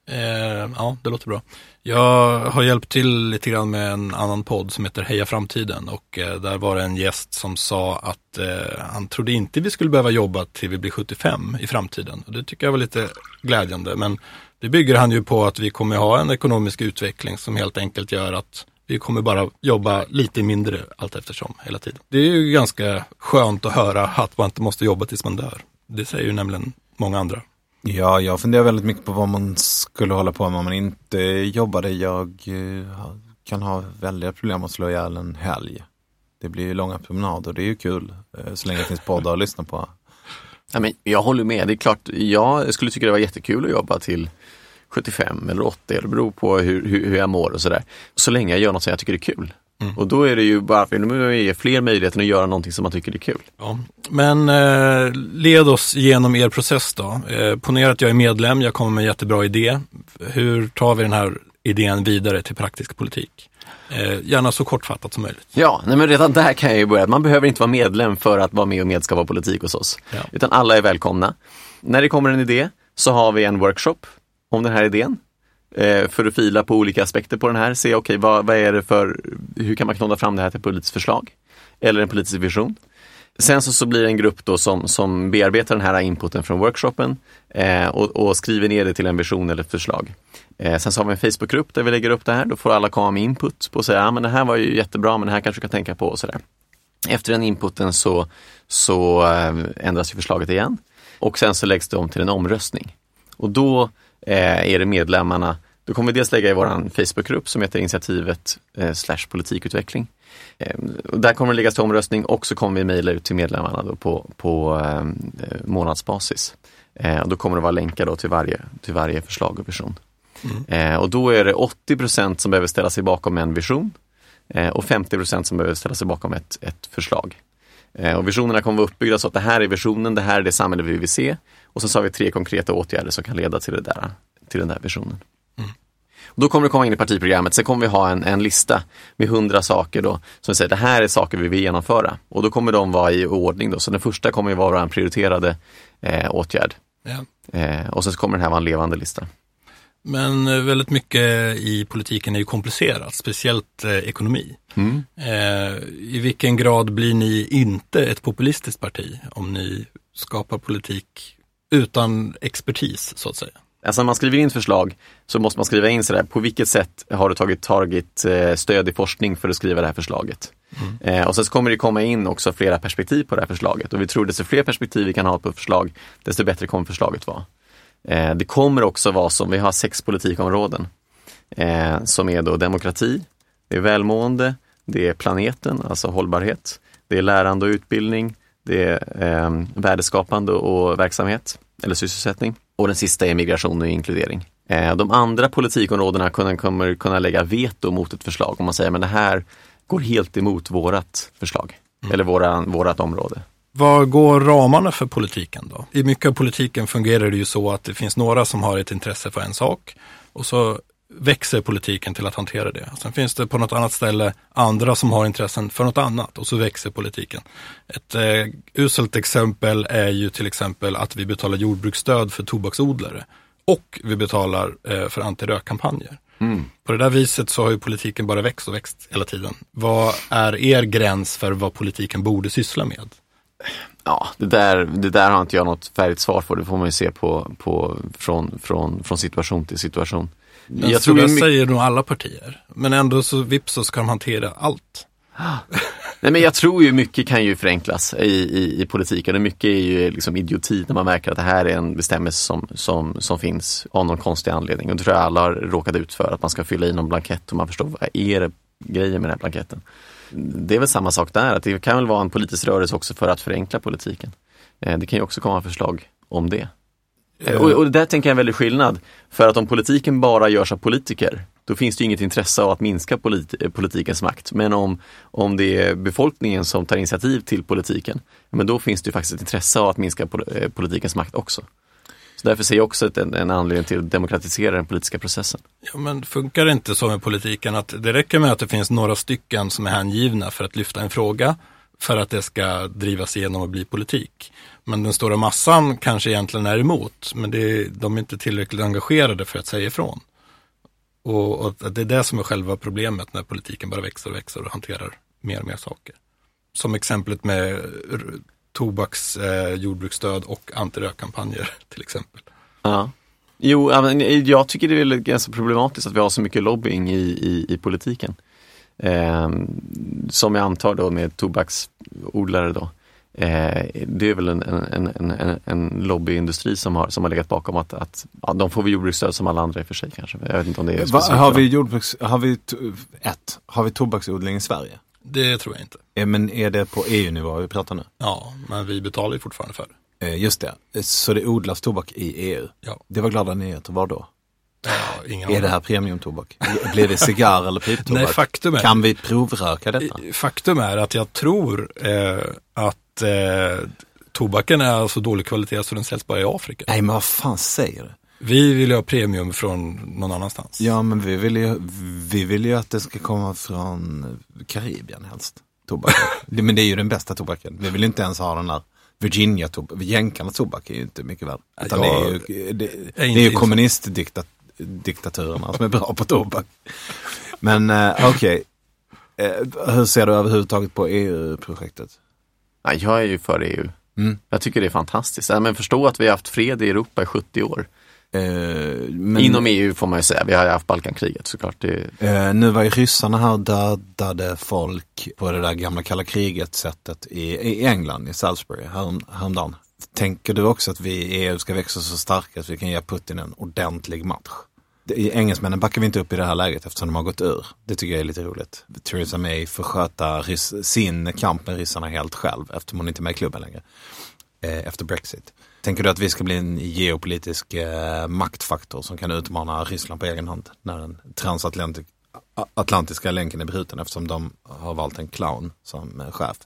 Eh, ja, det låter bra. Jag har hjälpt till lite grann med en annan podd som heter Heja Framtiden och eh, där var det en gäst som sa att eh, han trodde inte vi skulle behöva jobba till vi blir 75 i framtiden. Och det tycker jag var lite glädjande, men det bygger han ju på att vi kommer ha en ekonomisk utveckling som helt enkelt gör att vi kommer bara jobba lite mindre allt eftersom hela tiden. Det är ju ganska skönt att höra att man inte måste jobba tills man dör. Det säger ju nämligen många andra. Ja, jag funderar väldigt mycket på vad man skulle hålla på med om man inte jobbade. Jag eh, kan ha väldiga problem att slå ihjäl en helg. Det blir ju långa promenader, det är ju kul eh, så länge det finns poddar att lyssna på. Ja, men jag håller med, det är klart, jag skulle tycka det var jättekul att jobba till 75 eller 80, det beror på hur, hur, jag mår och sådär. Så länge jag gör något som jag tycker är kul. Mm. Och då är det ju bara för att ge fler möjligheter att göra någonting som man tycker är kul. Ja. Men eh, led oss genom er process då. Eh, ponera att jag är medlem, jag kommer med en jättebra idé. Hur tar vi den här idén vidare till praktisk politik? Eh, gärna så kortfattat som möjligt. Ja, nej men redan där kan jag ju börja. Man behöver inte vara medlem för att vara med och medskapa politik hos oss. Ja. Utan alla är välkomna. När det kommer en idé så har vi en workshop om den här idén. Eh, för att fila på olika aspekter på den här. Se, okej, okay, vad, vad är det för, hur kan man knåda fram det här till ett politiskt förslag? Eller en politisk vision. Sen så, så blir det en grupp då som, som bearbetar den här inputen från workshopen eh, och, och, skriver ner det till en vision eller ett förslag. Eh, sen så har vi en Facebookgrupp där vi lägger upp det här. Då får alla komma med input på att säga, ja men det här var ju jättebra, men det här kanske du kan tänka på och sådär. Efter den inputen så, så eh, ändras ju förslaget igen och sen så läggs det om till en omröstning. Och då äh, är det medlemmarna, då kommer vi dels lägga i vår Facebookgrupp som heter initiativet äh, slash politikutveckling. Och där kommer det läggas till omröstning och så kommer vi mejla ut till medlemmarna då på, på månadsbasis. och då kommer det vara länkar då till, varje, till varje förslag och vision. Mm. och då är det 80% som behöver ställa sig bakom en vision eh, och 50% som behöver ställa sig bakom ett, ett förslag. Eh, och visionerna kommer vara uppbyggda så att det här är visionen, det här är det samhälle vi vill se. Och så har vi tre konkreta åtgärder som kan leda till, det där, till den där visionen. Mm. Och då kommer det komma in i partiprogrammet, sen kommer vi ha en, en lista med hundra saker då, som säger det här är saker vi vill genomföra. Och då kommer de vara i ordning då, så den första kommer ju vara en prioriterade eh, åtgärd. Ja. Eh, och sen kommer den här vara en levande lista. Men eh, väldigt mycket i politiken är ju komplicerat, speciellt eh, ekonomi. Mm. Eh, I vilken grad blir ni inte ett populistiskt parti om ni skapar politik utan expertis så att säga? Alltså när man skriver in förslag så måste man skriva in sådär, på vilket sätt har du tagit, tagit eh, stöd i forskning för att skriva det här förslaget? Mm. Eh, och sen så kommer det komma in också flera perspektiv på det här förslaget och vi tror desto fler perspektiv vi kan ha på förslag, desto bättre kommer förslaget vara. Eh, det kommer också vara som, vi har sex politikområden eh, som är då demokrati, det är välmående, det är planeten, alltså hållbarhet, det är lärande och utbildning, det är eh, värdeskapande och verksamhet eller sysselsättning och den sista är migration och inkludering. Eh, de andra politikområdena kommer kunna lägga veto mot ett förslag om man säger men det här går helt emot vårat förslag mm. eller våra, vårat område. Var går ramarna för politiken då? I mycket av politiken fungerar det ju så att det finns några som har ett intresse för en sak och så växer politiken till att hantera det. Sen finns det på något annat ställe andra som har intressen för något annat och så växer politiken. Ett eh, uselt exempel är ju till exempel att vi betalar jordbruksstöd för tobaksodlare och vi betalar eh, för antirökkampanjer. Mm. På det där viset så har ju politiken bara växt och växt hela tiden. Vad är er gräns för vad politiken borde syssla med? Ja, det där, det där har inte jag något färdigt svar på. Det får man ju se på, på, från, från, från situation till situation. Men jag tror det mycket... säger nog alla partier. Men ändå så vips så ska de hantera allt. *gasps* Nej, men jag tror ju mycket kan ju förenklas i, i, i politiken och mycket är ju liksom idioti när man märker att det här är en bestämmelse som, som, som finns av någon konstig anledning. Och det tror jag alla har råkat ut för, att man ska fylla i någon blankett och man förstår vad är det grejen med den här blanketten det är väl samma sak där, att det kan väl vara en politisk rörelse också för att förenkla politiken. Eh, det kan ju också komma förslag om det. Eh, och, och där tänker jag en väldig skillnad. För att om politiken bara görs av politiker då finns det inget intresse av att minska polit eh, politikens makt. Men om, om det är befolkningen som tar initiativ till politiken, men då finns det faktiskt ett intresse av att minska eh, politikens makt också. Så därför ser jag också en, en anledning till att demokratisera den politiska processen. Ja, men funkar det inte så med politiken att det räcker med att det finns några stycken som är hängivna för att lyfta en fråga för att det ska drivas igenom och bli politik. Men den stora massan kanske egentligen är emot, men det, de är inte tillräckligt engagerade för att säga ifrån. Och, och det är det som är själva problemet när politiken bara växer och växer och hanterar mer och mer saker. Som exemplet med tobaks, eh, jordbruksstöd och antirökkampanjer *laughs* till exempel. Ja. Jo, jag tycker det är ganska problematiskt att vi har så mycket lobbying i, i, i politiken. Eh, som jag antar då med tobaksodlare då. Eh, det är väl en, en, en, en lobbyindustri som har, som har legat bakom att, att ja, de får vi jordbruksstöd som alla andra i och för sig kanske. Jag vet inte om det är Va, har vi jordbruks, har vi, ett, har vi tobaksodling i Sverige? Det tror jag inte. Eh, men är det på EU-nivå vi pratar nu? Ja, men vi betalar ju fortfarande för det. Eh, just det, så det odlas tobak i EU? Ja. Det var glada nyheter, var då? Ja, ingen är det här premiumtobak? Blir det cigarr eller piptobak? *laughs* Nej, faktum är, kan vi provröka detta? Faktum är att jag tror eh, att eh, tobaken är så dålig kvalitet så den säljs bara i Afrika. Nej, men vad fan säger du? Vi vill ju ha premium från någon annanstans. Ja, men vi vill ju, vi vill ju att det ska komma från Karibien helst. Tobak. *laughs* men det är ju den bästa tobaken. Vi vill inte ens ha den där Virginia tobak. Jänkarnas tobak är ju inte mycket värd. Utan det är ju, det, det är ju kommunistdiktaturerna som är bra på tobak. Men eh, okej, okay. eh, hur ser du överhuvudtaget på EU-projektet? Ja, jag är ju för EU. Mm. Jag tycker det är fantastiskt. men förstå att vi har haft fred i Europa i 70 år. Eh, men, Inom EU får man ju säga, vi har ju haft Balkankriget såklart. Det... Eh, nu var ju ryssarna här dödade folk på det där gamla kalla kriget sättet i, i England, i Salisbury, härom, häromdagen. Tänker du också att vi i EU ska växa så starka att vi kan ge Putin en ordentlig match? Engelsmännen backar vi inte upp i det här läget eftersom de har gått ur. Det tycker jag är lite roligt. Theresa May får sköta sin kamp med ryssarna helt själv eftersom hon inte är med i klubben längre. Eh, efter Brexit. Tänker du att vi ska bli en geopolitisk eh, maktfaktor som kan utmana Ryssland på egen hand när den transatlantiska länken är bruten eftersom de har valt en clown som eh, chef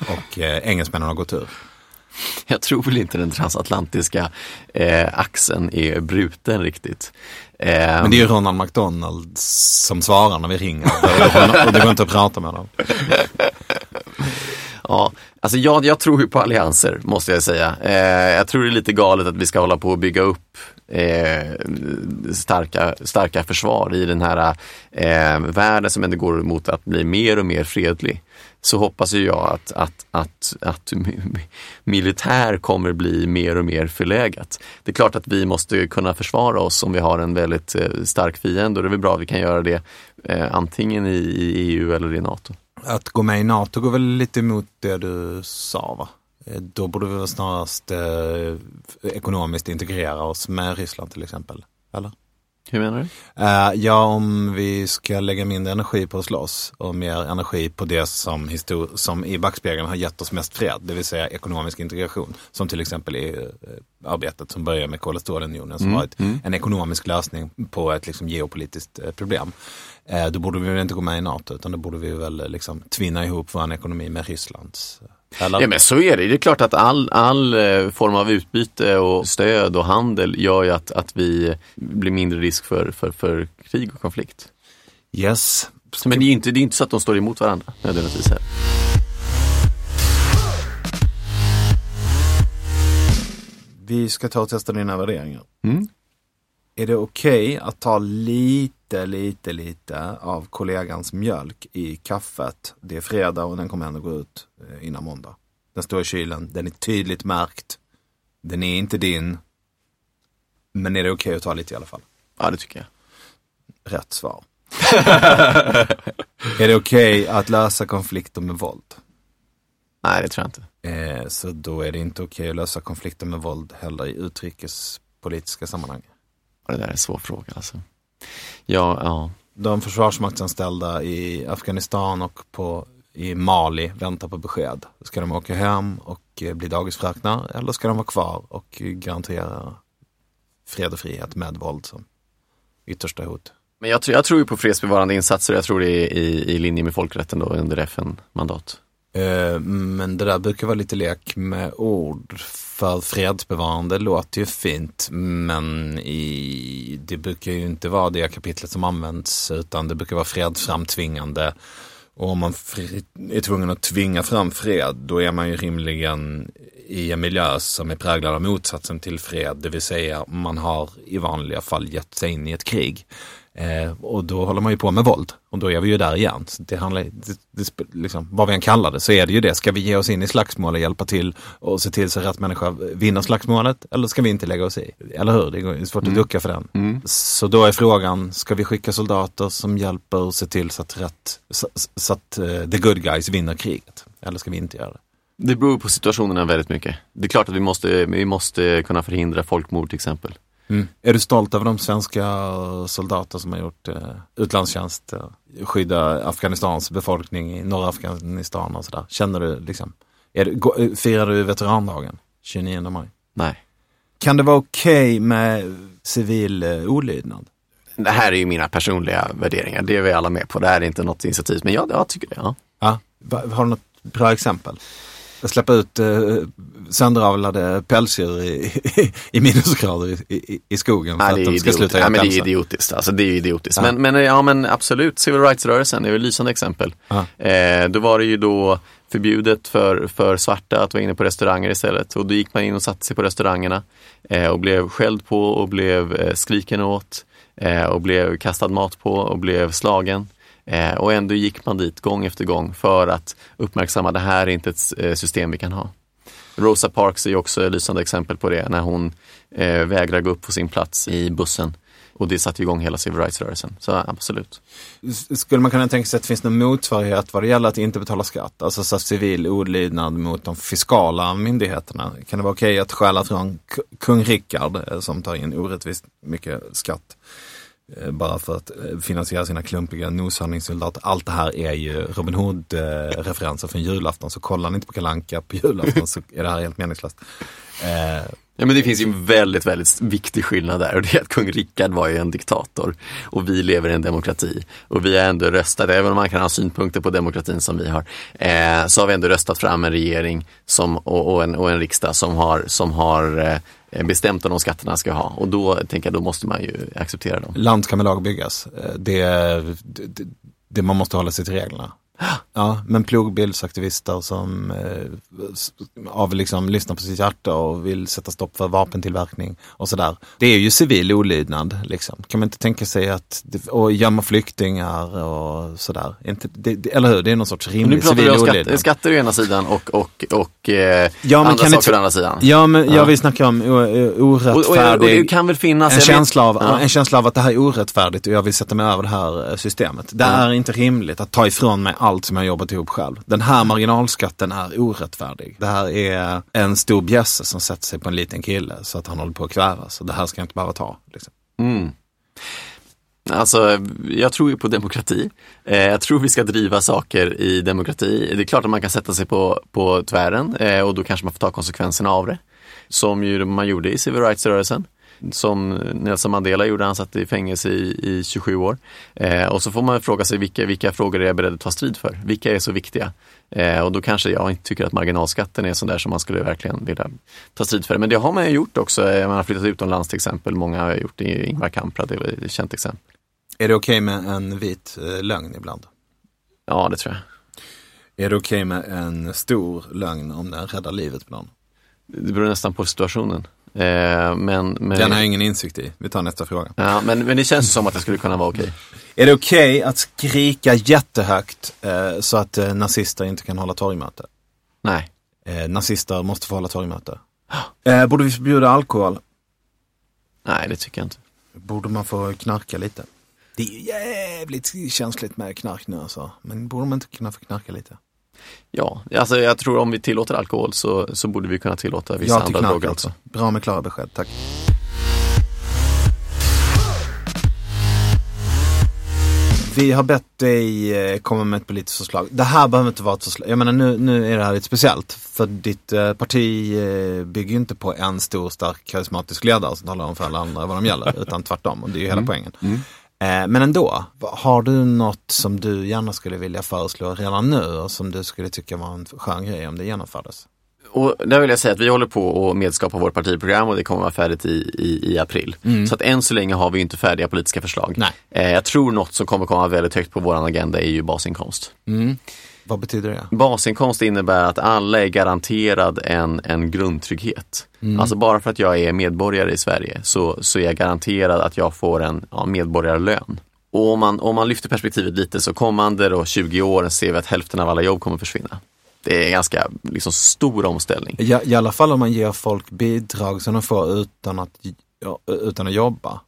och eh, engelsmännen har gått ur? *laughs* Jag tror väl inte den transatlantiska eh, axeln är bruten riktigt. Eh, Men det är ju Ronald McDonald som svarar när vi ringer och det går inte att prata med dem. *laughs* Ja, alltså jag, jag tror ju på allianser måste jag säga. Eh, jag tror det är lite galet att vi ska hålla på och bygga upp eh, starka, starka försvar i den här eh, världen som ändå går mot att bli mer och mer fredlig. Så hoppas ju jag att, att, att, att militär kommer bli mer och mer förlägat. Det är klart att vi måste kunna försvara oss om vi har en väldigt eh, stark fiende och det är väl bra att vi kan göra det eh, antingen i, i EU eller i NATO att gå med i NATO går väl lite emot det du sa va? Eh, då borde vi väl snarast eh, ekonomiskt integrera oss med Ryssland till exempel. Eller? Hur menar du? Uh, ja, om vi ska lägga mindre energi på att slåss och mer energi på det som, histor- som i backspegeln har gett oss mest fred, det vill säga ekonomisk integration. Som till exempel i uh, arbetet som börjar med kol och stålunionen som mm. var ett, mm. en ekonomisk lösning på ett liksom, geopolitiskt uh, problem. då borde vi väl inte gå med i NATO utan då borde vi väl liksom, tvinna ihop vår ekonomi med Rysslands. Eller? Ja men så är det. Det är klart att all, all eh, form av utbyte och stöd och handel gör ju att, att vi blir mindre risk för, för, för krig och konflikt. Yes. Men det är inte, det är inte så att de står emot varandra nödvändigtvis. Här. Vi ska ta och testa dina värderingar. Mm. Är det okej okay att ta lite, lite, lite av kollegans mjölk i kaffet? Det är fredag och den kommer ändå gå ut eh, innan måndag. Den står i kylen, den är tydligt märkt. Den är inte din. Men är det okej okay att ta lite i alla fall? Ja, det tycker jag. Rätt svar. *laughs* är det okej okay att lösa konflikter med våld? Nej, det tror jag inte. Eh, så då är det inte okej att lösa konflikter med våld heller i utrikespolitiska sammanhang. Det där är en svår fråga alltså. Ja, ja. De försvarsmaktsanställda i Afghanistan och på, i Mali väntar på besked. Ska de åka hem och eh, bli dagisfröknar eller ska de vara kvar och garantera fred och frihet med våld som yttersta hot? Men jag, tror- jag tror ju på fredsbevarande insatser jag tror det är i, i linje med folkrätten då under FN-mandat. Eh, men det där brukar vara lite lek med ord. För fredsbevarande låter ju fint men i, det brukar ju inte vara det kapitlet som används utan det brukar vara fredsframtvingande. Och om man fri- är tvungen att tvinga fram fred då är man ju rimligen i en miljö som är präglad av motsatsen till fred. Det vill säga man har i vanliga fall gett sig in i ett krig. Eh, och då håller man ju på med våld. Och då är vi ju där igen. Så det handlar, det, det, liksom, vad vi än kallar det så är det ju det. Ska vi ge oss in i slagsmål och hjälpa till och se till så att rätt människa vinner slagsmålet? Eller ska vi inte lägga oss i? Eller hur? Det är svårt att ducka för den. Så då är frågan, ska vi skicka soldater som hjälper och se till så att, rätt, så, så att eh, the good guys vinner kriget? Eller ska vi inte göra det? Det beror på situationerna väldigt mycket. Det är klart att vi måste, vi måste kunna förhindra folkmord till exempel. Är du stolt över de svenska soldater som har gjort eh, utlandstjänst, eh, skydda Afghanistans befolkning i norra Afghanistan och sådär? Känner du liksom, är du, eh, firar du veterandagen 29 maj? Nej. Kan det vara okej med civil eh, olydnad? Det här är ju mina personliga värderingar, det är vi alla med på. Det här är inte något initiativ, men ja, jag tycker det. Ja. Ja. Har du något bra exempel? Släppa ut eh, sönderavlade pälsdjur i, i, i minusgrader i, i, i skogen för Nej, att de ska sluta ja, göra men det är idiotiskt. Alltså, det är idiotiskt. Ja. Men, men, ja, men absolut, civil rights-rörelsen är ett lysande exempel. Ja. Eh, då var det ju då förbjudet för, för svarta att vara inne på restauranger istället. Och då gick man in och satte sig på restaurangerna eh, och blev skälld på och blev eh, skriken åt eh, och blev kastad mat på och blev slagen. Eh, och ändå gick man dit gång efter gång för att uppmärksamma det här är inte ett eh, system vi kan ha. Rosa Parks är ju också ett lysande exempel på det när hon eh, vägrar gå upp på sin plats i bussen. Och det satte igång hela civil rights-rörelsen. Så absolut. Skulle man kunna tänka sig att det finns någon motsvarighet vad det gäller att inte betala skatt? Alltså så civil olydnad mot de fiskala myndigheterna. Kan det vara okej att stjäla från kung Rickard eh, som tar in orättvist mycket skatt? Eh, bara för att eh, finansiera sina klumpiga noshörningssoldater. Allt det här är ju Robin Hood-referenser från julafton. Så kollar ni inte på Kalanka på julafton så är det här helt meningslöst. Eh, ja, men det finns ju en väldigt, väldigt viktig skillnad där och det är att kung Rickard var ju en diktator och vi lever i en demokrati. Och vi har ändå röstat, även om man kan ha synpunkter på demokratin som vi har, eh, så har vi ändå röstat fram en regering som, och, och, en, och en riksdag som har, som har eh, Eh, bestämt om de skatterna ska ha. Och då tänker jag, då måste man ju acceptera dem. land ska med lag byggas. Eh, det, det, det, det man måste hålla sig till reglerna. Ja, men plogbildsaktivister som eh, av liksom lyssnar på sitt hjärta och vill sätta stopp för vapentillverkning och sådär. Det är ju civil olydnad liksom. Kan man inte tänka sig att, och gömma flyktingar och sådär. Inte, det, eller hur? Det är någon sorts Men nu rimlig pratar vi civil om skatt, olydnad. skatter å ena sidan och, och, och eh, Ja, andra saker inte- å andra sidan. Ja, men Ja. jag vill snacka om o- o- Och, och, orättfärdig. finnas, en känsla, av, Ja. en känsla av att det här är orättfärdigt och jag vill sätta mig över det här eh, systemet. Det Ja. är inte rimligt att ta ifrån mig allt som jag jobbat ihop själv. Den här marginalskatten är orättfärdig. Det här är en stor bjässe som sätter sig på en liten kille så att han håller på att kvävas. Det här ska jag inte behöva ta. Liksom. Mm. Alltså, jag tror ju på demokrati. Eh, jag tror vi ska driva saker i demokrati. Det är klart att man kan sätta sig på, på tvären eh, och då kanske man får ta konsekvenserna av det. Som ju man gjorde i civil rights-rörelsen. Som Nelson Mandela gjorde, han satt i fängelse i, i 27 år. Eh, och så får man fråga sig vilka, vilka frågor är jag beredd att ta strid för? Vilka är så viktiga? Eh, och då kanske jag inte tycker att marginalskatten är sån där som man skulle verkligen vilja ta strid för. Men det har man ju gjort också. Eh, Man har flyttat utomlands till exempel. Många har gjort det. Ingvar Kamprad är ett känt exempel. Är det okej med en vit eh, lögn ibland? Ja, det tror jag. Är det okej med en stor lögn om den räddar livet på någon? Det beror nästan på situationen. Eh, men, men, Den har jag ingen insikt i. Vi tar nästa fråga. ja, men, men det känns som att det skulle kunna vara okej. Är det okej att skrika jättehögt eh, så att eh, nazister inte kan hålla torgmöte? Nej. Eh, nazister måste få hålla torgmöte. Eh, borde vi förbjuda alkohol? Nej, det tycker jag inte. Borde man få knarka lite? Det är jävligt känsligt med knark nu alltså. Men borde man inte kunna få knarka lite? Ja, alltså jag tror om vi tillåter alkohol så, så borde vi kunna tillåta vissa Ja till andra droger också. Bra med klara besked, tack. Vi har bett dig eh, komma med ett politiskt förslag. Det här behöver inte vara ett förslag. Jag menar nu, nu är det här lite speciellt. För ditt eh, parti eh, bygger ju inte på en stor stark karismatisk ledare som talar om för alla andra vad de gäller. *laughs* utan tvärtom. Och det är ju hela poängen. Eh, men ändå, har du något som du gärna skulle vilja föreslå redan nu och som du skulle tycka var en skön grej om det genomfördes? Och där vill jag säga att vi håller på att medskapa vårt partiprogram och det kommer vara färdigt i, i, i april. Så att än så länge har vi inte färdiga politiska förslag. Nej. Eh, jag tror något som kommer komma väldigt högt på vår agenda är ju basinkomst. Vad betyder det? Basinkomst innebär att alla är garanterad en, en grundtrygghet. Alltså bara för att jag är medborgare i Sverige så, så är jag garanterad att jag får en ja, medborgarlön. Och om man, om man lyfter perspektivet lite så kommande då 20 år ser vi att hälften av alla jobb kommer försvinna. Det är en ganska liksom, stor omställning. Ja, I alla fall om man ger folk bidrag som de får utan att, utan att jobba.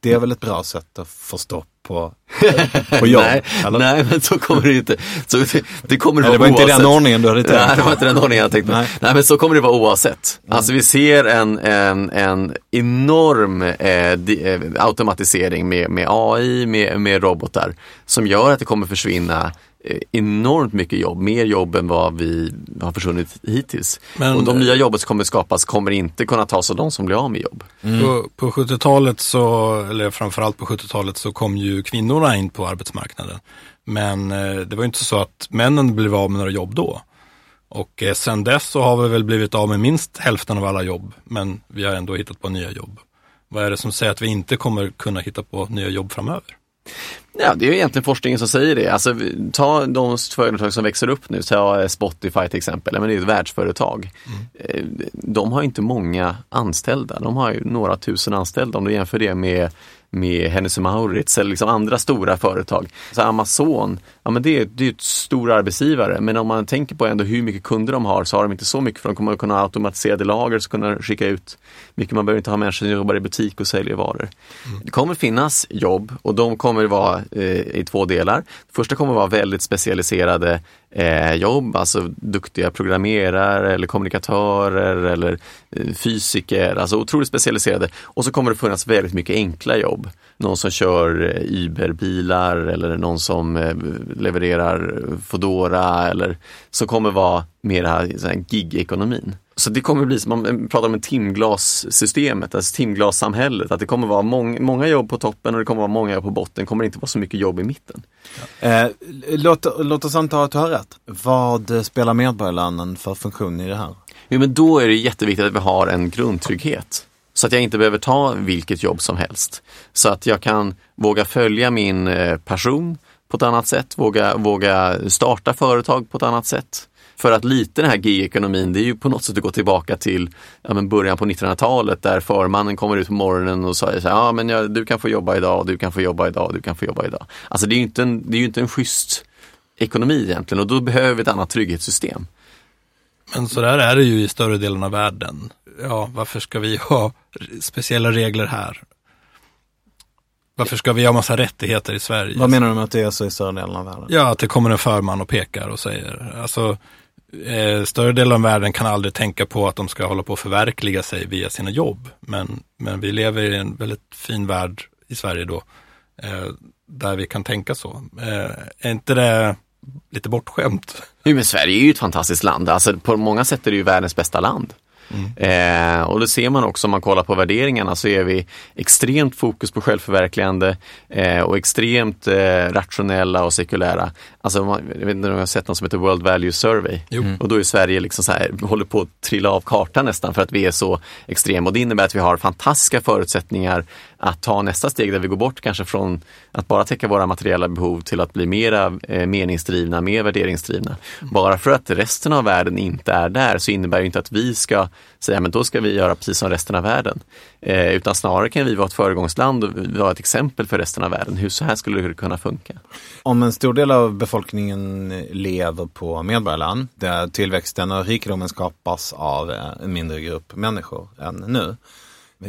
Det- är väl ett bra sätt att få stopp på, *laughs* på jobb? nej, eller? nej, men så kommer det inte. Så det, det kommer det Nej, det var inte i den oavsett. ordningen du hade tänkt. Nej, det var inte den ordningen jag tänkte. Nej. Nej. men så kommer det vara oavsett. Alltså vi ser en, en, en enorm eh, di, eh, automatisering med, med AI, med, med robotar som gör att det kommer försvinna enormt mycket jobb, mer jobb än vad vi har försvunnit hittills. Men- och de nya jobben som kommer skapas kommer inte kunna tas av de som blir av med jobb. På, på 70-talet så, eller framförallt på 70-talet så kom ju kvinnorna in på arbetsmarknaden. Men eh, det var ju inte så att männen blev av med några jobb då. Och eh, sen dess så har vi väl blivit av med minst hälften av alla jobb. Men vi har ändå hittat på nya jobb. Vad är det som säger att vi inte kommer kunna hitta på nya jobb framöver? Ja, det är egentligen forskningen som säger det. Alltså, ta de företag som växer upp nu, ta eh, Spotify till exempel, men det är ett världsföretag. Mm. De har inte många anställda, de har ju några tusen anställda om du jämför det med med Hennes Mauritz eller liksom andra stora företag. Så Amazon, ja men det är, det är ett stor arbetsgivare men om man tänker på ändå hur mycket kunder de har så har de inte så mycket för de kommer att kunna ha automatiserade lager så kunna skicka ut mycket. Man behöver inte ha människor som jobbar i butik och säljer varor. Det kommer finnas jobb och de kommer vara eh, i två delar. Det första kommer vara väldigt specialiserade eh, jobb, alltså duktiga programmerare eller kommunikatörer eller eh, fysiker, alltså otroligt specialiserade. Och så kommer det finnas väldigt mycket enkla jobb. Någon som kör eh, Uber-bilar eller någon som eh, levererar Foodora eller som kommer vara mera här gig-ekonomin. Så det kommer bli, som man pratar om timglassystemet, alltså timglassamhället, att det kommer vara mång, många jobb på toppen och det kommer vara många jobb på botten, det kommer inte vara så mycket jobb i mitten. Eh, låt, låt oss anta att du har rätt. Vad spelar medborgarlönen för funktion i det här? Jo, men då är det jätteviktigt att vi har en grundtrygghet. Så att jag inte behöver ta vilket jobb som helst. Så att jag kan våga följa min eh, person på ett annat sätt, våga, våga starta företag på ett annat sätt. För att lite den här gig-ekonomin, det är ju på något sätt att gå tillbaka till ja, men början på 1900-talet där förmannen kommer ut på morgonen och säger så här, ja men jag, du kan få jobba idag, du kan få jobba idag, du kan få jobba idag. Alltså det är ju inte en, det är ju inte en schysst ekonomi egentligen och då behöver vi ett annat trygghetssystem. Men så där är det ju i större delen av världen. Ja, varför ska vi ha speciella regler här? Varför ska vi ha massa rättigheter i Sverige? Vad menar du med att det är så i större delen av världen? Ja, att det kommer en förman och pekar och säger, alltså eh, större delen av världen kan aldrig tänka på att de ska hålla på att förverkliga sig via sina jobb. Men, men vi lever i en väldigt fin värld i Sverige då, eh, där vi kan tänka så. Eh, är inte det lite bortskämt? Jo, men Sverige är ju ett fantastiskt land. Alltså, på många sätt är det ju världens bästa land. Eh, och det ser man också om man kollar på värderingarna så är vi extremt fokus på självförverkligande eh, och extremt eh, rationella och sekulära. Alltså, man, jag vet inte om jag har sett något som heter World Value Survey. Och då är Sverige liksom så här, håller på att trilla av kartan nästan för att vi är så extrema. Och det innebär att vi har fantastiska förutsättningar att ta nästa steg där vi går bort kanske från att bara täcka våra materiella behov till att bli mera eh, meningsdrivna, mer värderingsdrivna. Bara för att resten av världen inte är där så innebär det inte att vi ska säga men då ska vi göra precis som resten av världen. Eh, utan snarare kan vi vara ett föregångsland och vara ett exempel för resten av världen. Hur så här skulle det kunna funka? Om en stor del av befolkningen lever på medborgarlön, där tillväxten och rikedomen skapas av en mindre grupp människor än nu.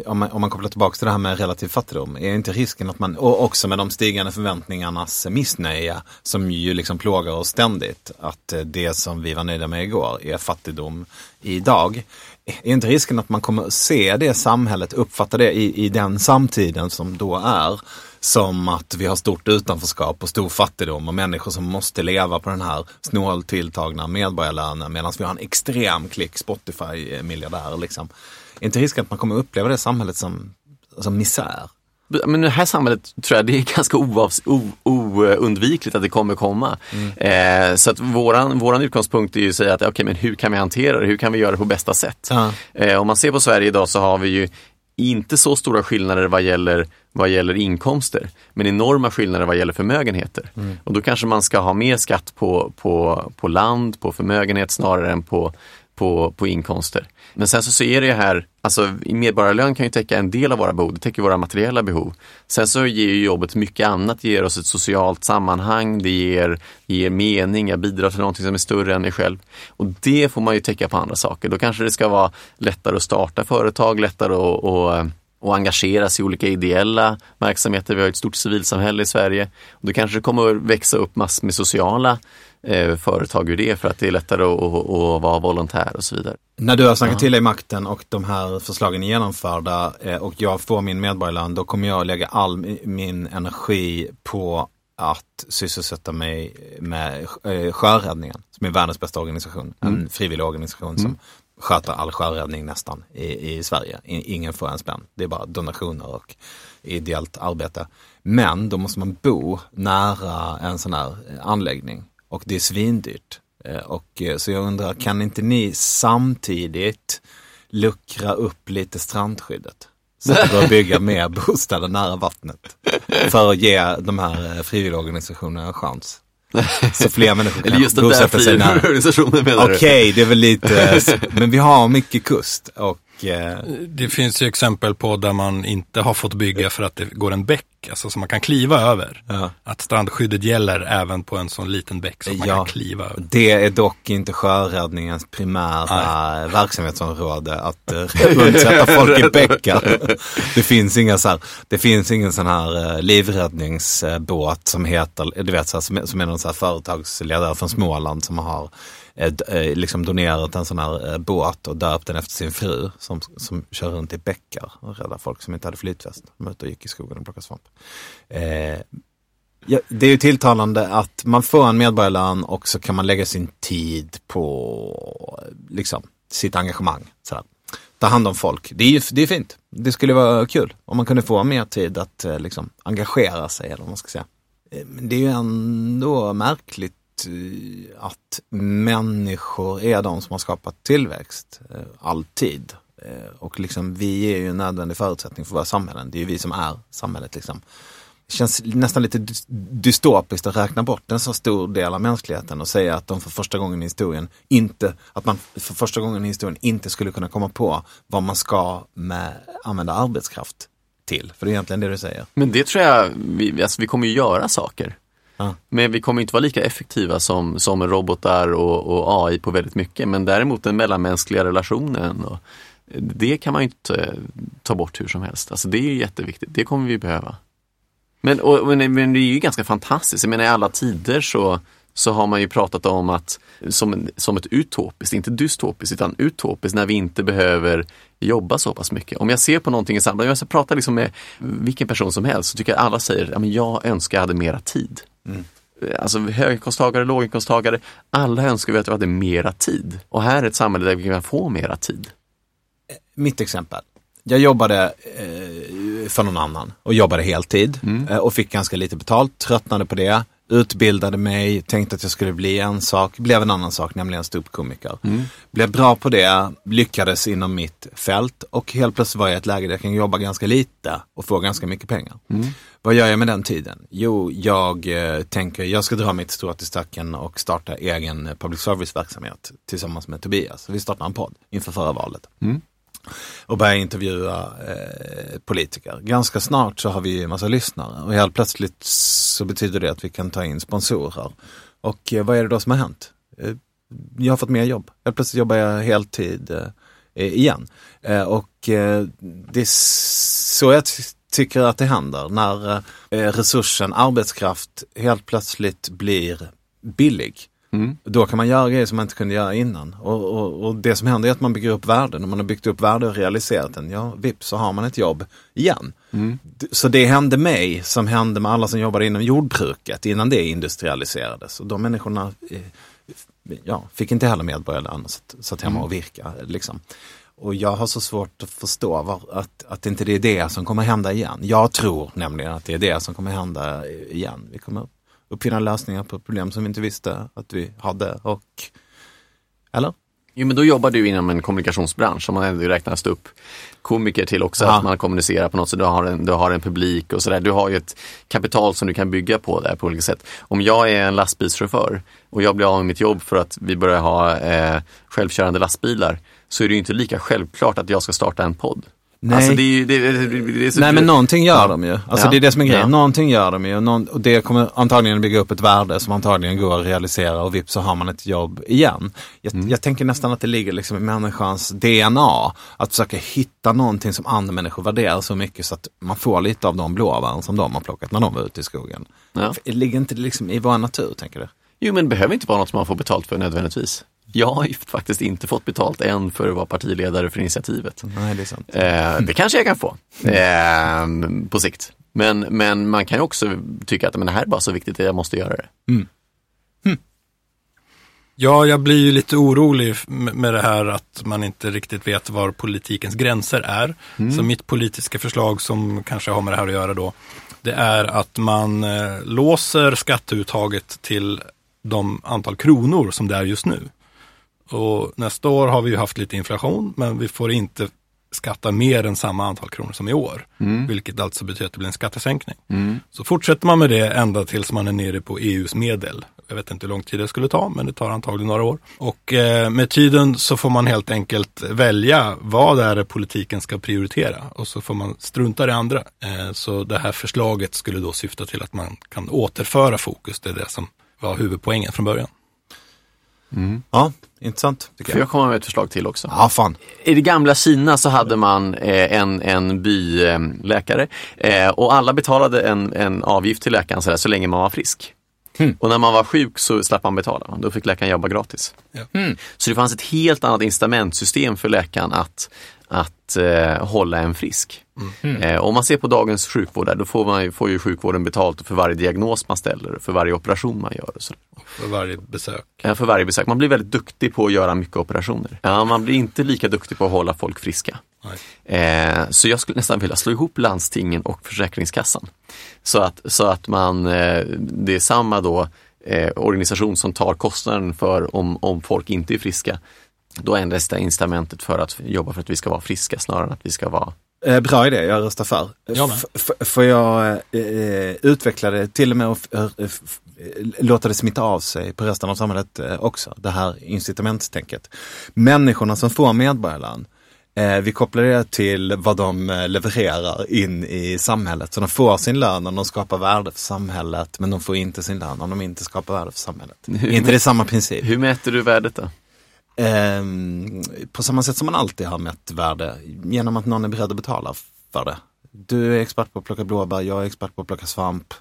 Om man, om man kopplar tillbaka till det här med relativ fattigdom, är inte risken att man, och också med de stigande förväntningarnas missnöje som ju liksom plågar oss ständigt, att det som vi var nöjda med igår är fattigdom idag. Är inte risken att man kommer se det samhället, uppfatta det i, i den samtiden som då är, som att vi har stort utanförskap och stor fattigdom och människor som måste leva på den här snålt tilltagna medborgarlönen medan vi har en extrem klick Spotify-miljardärer. Liksom. Är inte risken att man kommer uppleva det samhället som, som misär? Men det här samhället tror jag det är *laughs* ganska oundvikligt att det kommer komma. Mm. Eh, så att våran, våran utgångspunkt är ju att säga att okay, men hur kan vi hantera det? Hur kan vi göra det på bästa sätt? Ja. Eh, om man ser på Sverige idag så har vi ju inte så stora skillnader vad gäller, vad gäller inkomster, men enorma skillnader vad gäller förmögenheter. Mm. Och då kanske man ska ha mer skatt på, på, på land, på förmögenhet snarare än på, på, på inkomster. Men sen så, så är det här, alltså medborgarlön kan ju täcka en del av våra behov, det täcker våra materiella behov. Sen så ger ju jobbet mycket annat, det ger oss ett socialt sammanhang, det ger, ger mening, jag bidrar till någonting som är större än mig själv. Och det får man ju täcka på andra saker. Då kanske det ska vara lättare att starta företag, lättare att, att och engagera sig i olika ideella verksamheter. Vi har ett stort civilsamhälle i Sverige. Och då kanske det kommer att växa upp massor med sociala företag ur det för att det är lättare att, vara volontär och så vidare. När du har snackat ja. till dig makten och de här förslagen är genomförda eh, och jag får min medborgarlön, då kommer jag lägga all min energi på att sysselsätta mig med eh, sjöräddningen, som är världens bästa organisation. Mm. En frivillig organisation mm. som sköter all sjöräddning nästan i, i Sverige. Ingen får en spänn. Det är bara donationer och ideellt arbete. Men då måste man bo nära en sån här anläggning och det är svindyrt. Eh, och, eh, så jag undrar, kan inte ni samtidigt luckra upp lite strandskyddet? Så att det går att bygga mer *laughs* bostäder nära vattnet. För att ge de här eh, frivilligorganisationerna en chans. Så fler människor kan Eller just den där frivilligorganisationen menar Okej, okay, det är väl lite, *laughs* men vi har mycket kust och det finns ju exempel på där man inte har fått bygga för att det går en bäck, alltså som man kan kliva över. Ja. Att strandskyddet gäller även på en sån liten bäck som man kan kliva över. Det är dock inte sjöräddningens primära Nej. verksamhetsområde att uh, undsätta folk i bäckar. Det finns inga så här, det finns ingen sån här uh, livräddningsbåt som heter, du vet så här, som, är någon så här företagsledare från Småland som har Eh, eh, Eh, eh, liksom donerat en sån här eh, båt och döpt den efter sin fru som, som kör runt i bäckar och räddar folk som inte hade flytväst. De ute och gick i skogen och plockade svamp. Eh, ja, det är ju tilltalande att man får en medborgarlön och så kan man lägga sin tid på liksom, sitt engagemang. Sådär. Ta hand om folk. Det är ju det är fint. Det skulle vara kul om man kunde få mer tid att liksom, engagera sig eller vad man ska säga. Men det är ju ändå märkligt att människor är de som har skapat tillväxt, eh, alltid. Eh, och liksom, vi är ju en nödvändig förutsättning för våra samhällen. Det är ju vi som är samhället. Liksom. Det känns nästan lite dystopiskt att räkna bort en så stor del av mänskligheten och säga att de för första gången i historien inte, att man för första gången i historien inte skulle kunna komma på vad man ska med, använda arbetskraft till. För det är egentligen det du säger. Men det tror jag, vi, alltså, vi kommer ju göra saker. Men vi kommer inte vara lika effektiva som, som robotar och, och AI på väldigt mycket. Men däremot den mellanmänskliga relationen, och, det kan man inte ta bort hur som helst. Alltså det är jätteviktigt, det kommer vi behöva. Men, och, men, men det är ju ganska fantastiskt, jag menar i alla tider så, så har man ju pratat om att som, som ett utopiskt, inte dystopiskt utan utopiskt när vi inte behöver jobba så pass mycket. Om jag ser på någonting i samband, om jag pratar liksom med vilken person som helst så tycker jag alla säger att jag önskar jag hade mera tid. Mm. Alltså höginkomsttagare, låginkomsttagare, alla önskar vi att vi hade mera tid. Och här är ett samhälle där vi kan få mera tid. Mitt exempel. Jag jobbade eh, för någon annan och jobbade heltid mm. eh, och fick ganska lite betalt, tröttnade på det utbildade mig, tänkte att jag skulle bli en sak, blev en annan sak, nämligen ståuppkomiker. Mm. Blev bra på det, lyckades inom mitt fält och helt plötsligt var jag i ett läge där jag kan jobba ganska lite och få ganska mycket pengar. Mm. Vad gör jag med den tiden? Jo, jag eh, tänker jag ska dra mitt strå till stacken och starta egen public service-verksamhet tillsammans med Tobias. Vi startar en podd inför förra valet. Mm och börja intervjua eh, politiker. Ganska snart så har vi en massa lyssnare och helt plötsligt så betyder det att vi kan ta in sponsorer. Och eh, vad är det då som har hänt? Eh, jag har fått mer jobb. Helt plötsligt jobbar jag heltid eh, igen. Eh, och eh, det är så jag tycker att det händer när eh, resursen arbetskraft helt plötsligt blir billig. Mm. Då kan man göra grejer som man inte kunde göra innan. Och, och, och, det som händer är att man bygger upp värden. När man har byggt upp värde och realiserat den, ja vips så har man ett jobb igen. Mm. Så det hände mig som hände med alla som jobbade inom jordbruket innan det industrialiserades. Och de människorna eh, ja, fick inte heller medborgarlön och satt, satt hemma mm. och virka. Liksom. Och jag har så svårt att förstå var, att, att inte det är det som kommer hända igen. Jag tror nämligen att det är det som kommer hända igen. Vi kommer uppfinna lösningar på problem som vi inte visste att vi hade och eller? Jo, men då jobbar du inom en kommunikationsbransch som man ändå räknas upp komiker till också, Ja. att man kommunicerar på något sätt, du har en, du har en publik och sådär. Du har ju ett kapital som du kan bygga på där på olika sätt. Om jag är en lastbilschaufför och jag blir av med mitt jobb för att vi börjar ha eh, självkörande lastbilar så är det ju inte lika självklart att jag ska starta en podd. Nej. Alltså det är ju, det, det, är Nej men någonting gör de ju. Alltså Ja. det är det som är grejen. Ja. Någonting gör de ju. Någon, och det kommer antagligen bygga upp ett värde som antagligen går att realisera och vips så har man ett jobb igen. Jag, Mm. jag tänker nästan att det ligger liksom i människans DNA. Att försöka hitta någonting som andra människor värderar så mycket så att man får lite av de blåbären som de har plockat när de var ute i skogen. Ja. Det ligger inte liksom i vår natur, tänker du? Jo, men det behöver inte vara något som man får betalt för nödvändigtvis. Jag har faktiskt inte fått betalt än för att vara partiledare för initiativet. Nej, det är sant. Eh, det kanske jag kan få eh, på sikt. Men, men man kan ju också tycka att men det här är bara så viktigt att jag måste göra det. Ja, jag blir ju lite orolig med det här att man inte riktigt vet var politikens gränser är. Så mitt politiska förslag som kanske har med det här att göra då, det är att man eh, låser skatteuttaget till de antal kronor som det är just nu. Och nästa år har vi haft lite inflation, men vi får inte skatta mer än samma antal kronor som i år. Vilket alltså betyder att det blir en skattesänkning. Så fortsätter man med det ända tills man är nere på EUs medel. Jag vet inte hur lång tid det skulle ta, men det tar antagligen några år. Och eh, med tiden så får man helt enkelt välja vad det är politiken ska prioritera. Och så får man strunta i det andra. Eh, så det här förslaget skulle då syfta till att man kan återföra fokus. Det är det som var huvudpoängen från början. Ja, intressant tycker För jag. jag kommer med ett förslag till också. Ja, fan. I det gamla Kina så hade man eh, en, en byläkare eh, och alla betalade en, en avgift till läkaren så, där, så länge man var frisk. Och när man var sjuk så slapp man betala, då fick läkaren jobba gratis. Ja. Så det fanns ett helt annat incitamentsystem för läkaren att, att eh, hålla en frisk. Eh, om man ser på dagens sjukvård, där, då får, man, får ju sjukvården betalt för varje diagnos man ställer, för varje operation man gör. Och så. För varje besök. Eh, För varje besök. Man blir väldigt duktig på att göra mycket operationer. Ja, man blir inte lika duktig på att hålla folk friska. Nej. Eh, så jag skulle nästan vilja slå ihop landstingen och Försäkringskassan. Så att, så att man, eh, det är samma då eh, organisation som tar kostnaden för om, om folk inte är friska. Då ändras det incitamentet för att jobba för att vi ska vara friska snarare än att vi ska vara Eh, bra idé, jag röstar för. Jag får jag eh, utveckla det till och med och eh, eh, låta det smitta av sig på resten av samhället eh, också, det här incitamentstänket. Människorna som får medborgarlön, eh, vi kopplar det till vad de eh, levererar in i samhället. Så de får sin lön om de skapar värde för samhället, men de får inte sin lön om de inte skapar värde för samhället. Är inte det samma princip? Hur mäter du värdet då? Ehm, på samma sätt som man alltid har mätt värde, genom att någon är beredd att betala för det. Du är expert på att plocka blåbär, jag är expert på att plocka svamp.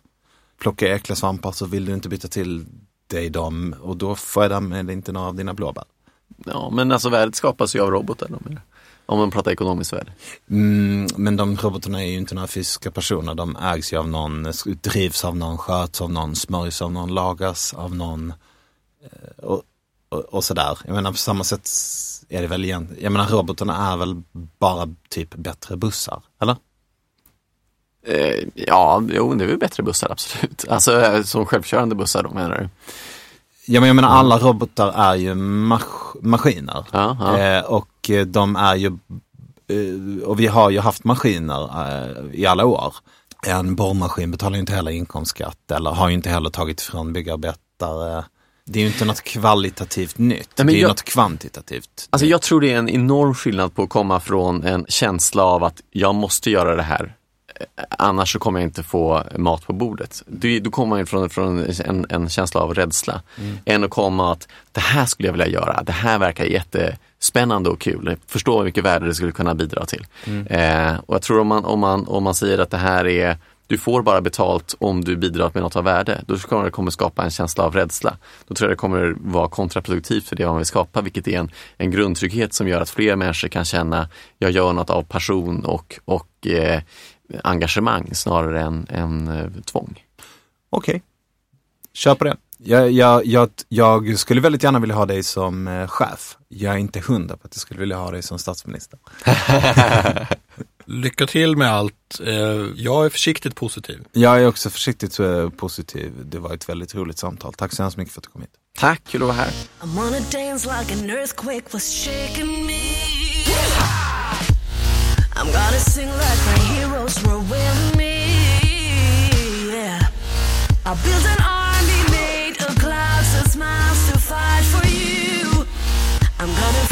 Plocka äckliga svampar så vill du inte byta till dig dem och då får jag därmed inte några av dina blåbär. Ja, men alltså värdet skapas ju av mer. Om man pratar ekonomiskt värde. Mm, men de robotarna är ju inte några fysiska personer, de ägs ju av någon, drivs av någon, sköts av någon, smörjs av någon, lagas av någon. eh, Och, och, och sådär. Jag menar på samma sätt är det väl igen, jag menar robotarna är väl bara typ bättre bussar, eller? Eh, ja, jo, det är väl bättre bussar absolut. *laughs* Alltså eh, som självkörande bussar då menar du? Ja men jag menar alla robotar är ju mas- maskiner. Ja, ja. Eh, och eh, de är ju, eh, och vi har ju haft maskiner eh, i alla år. En borrmaskin betalar ju inte heller inkomstskatt eller har ju inte heller tagit ifrån byggarbetare. Det är ju inte något kvalitativt nytt, men det är jag- något kvantitativt. Alltså jag tror det är en enorm skillnad på att komma från en känsla av att jag måste göra det här. eh, Annars så kommer jag inte få mat på bordet. Det, då kommer man ju från, en, en känsla av rädsla. Än att komma att det här skulle jag vilja göra. Det här verkar jättespännande och kul. Förstå hur mycket värde det skulle kunna bidra till. Eh, och jag tror om man, om, man, om man säger att det här är du får bara betalt om du bidrar med något av värde. Då kommer det kommer skapa en känsla av rädsla. Då tror jag det kommer vara kontraproduktivt för det man vill skapa, vilket är en, en grundtrygghet som gör att fler människor kan känna jag gör något av passion och, och eh, engagemang snarare än, än eh, tvång. Okej, kör på det. Jag, jag, jag, jag skulle väldigt gärna vilja ha dig som eh, chef. Jag är inte hundra på att jag skulle vilja ha dig som statsminister. *laughs* Lycka till med allt. Eh, jag är försiktigt positiv. Jag är också försiktigt positiv. Det var ett väldigt roligt samtal. Tack så hemskt mycket för att du kom hit. Tack, kul att vara här. I'm gonna sing like my heroes were with me. Yeah. I built an army made of clouds and smiles to fight for you. I'm gonna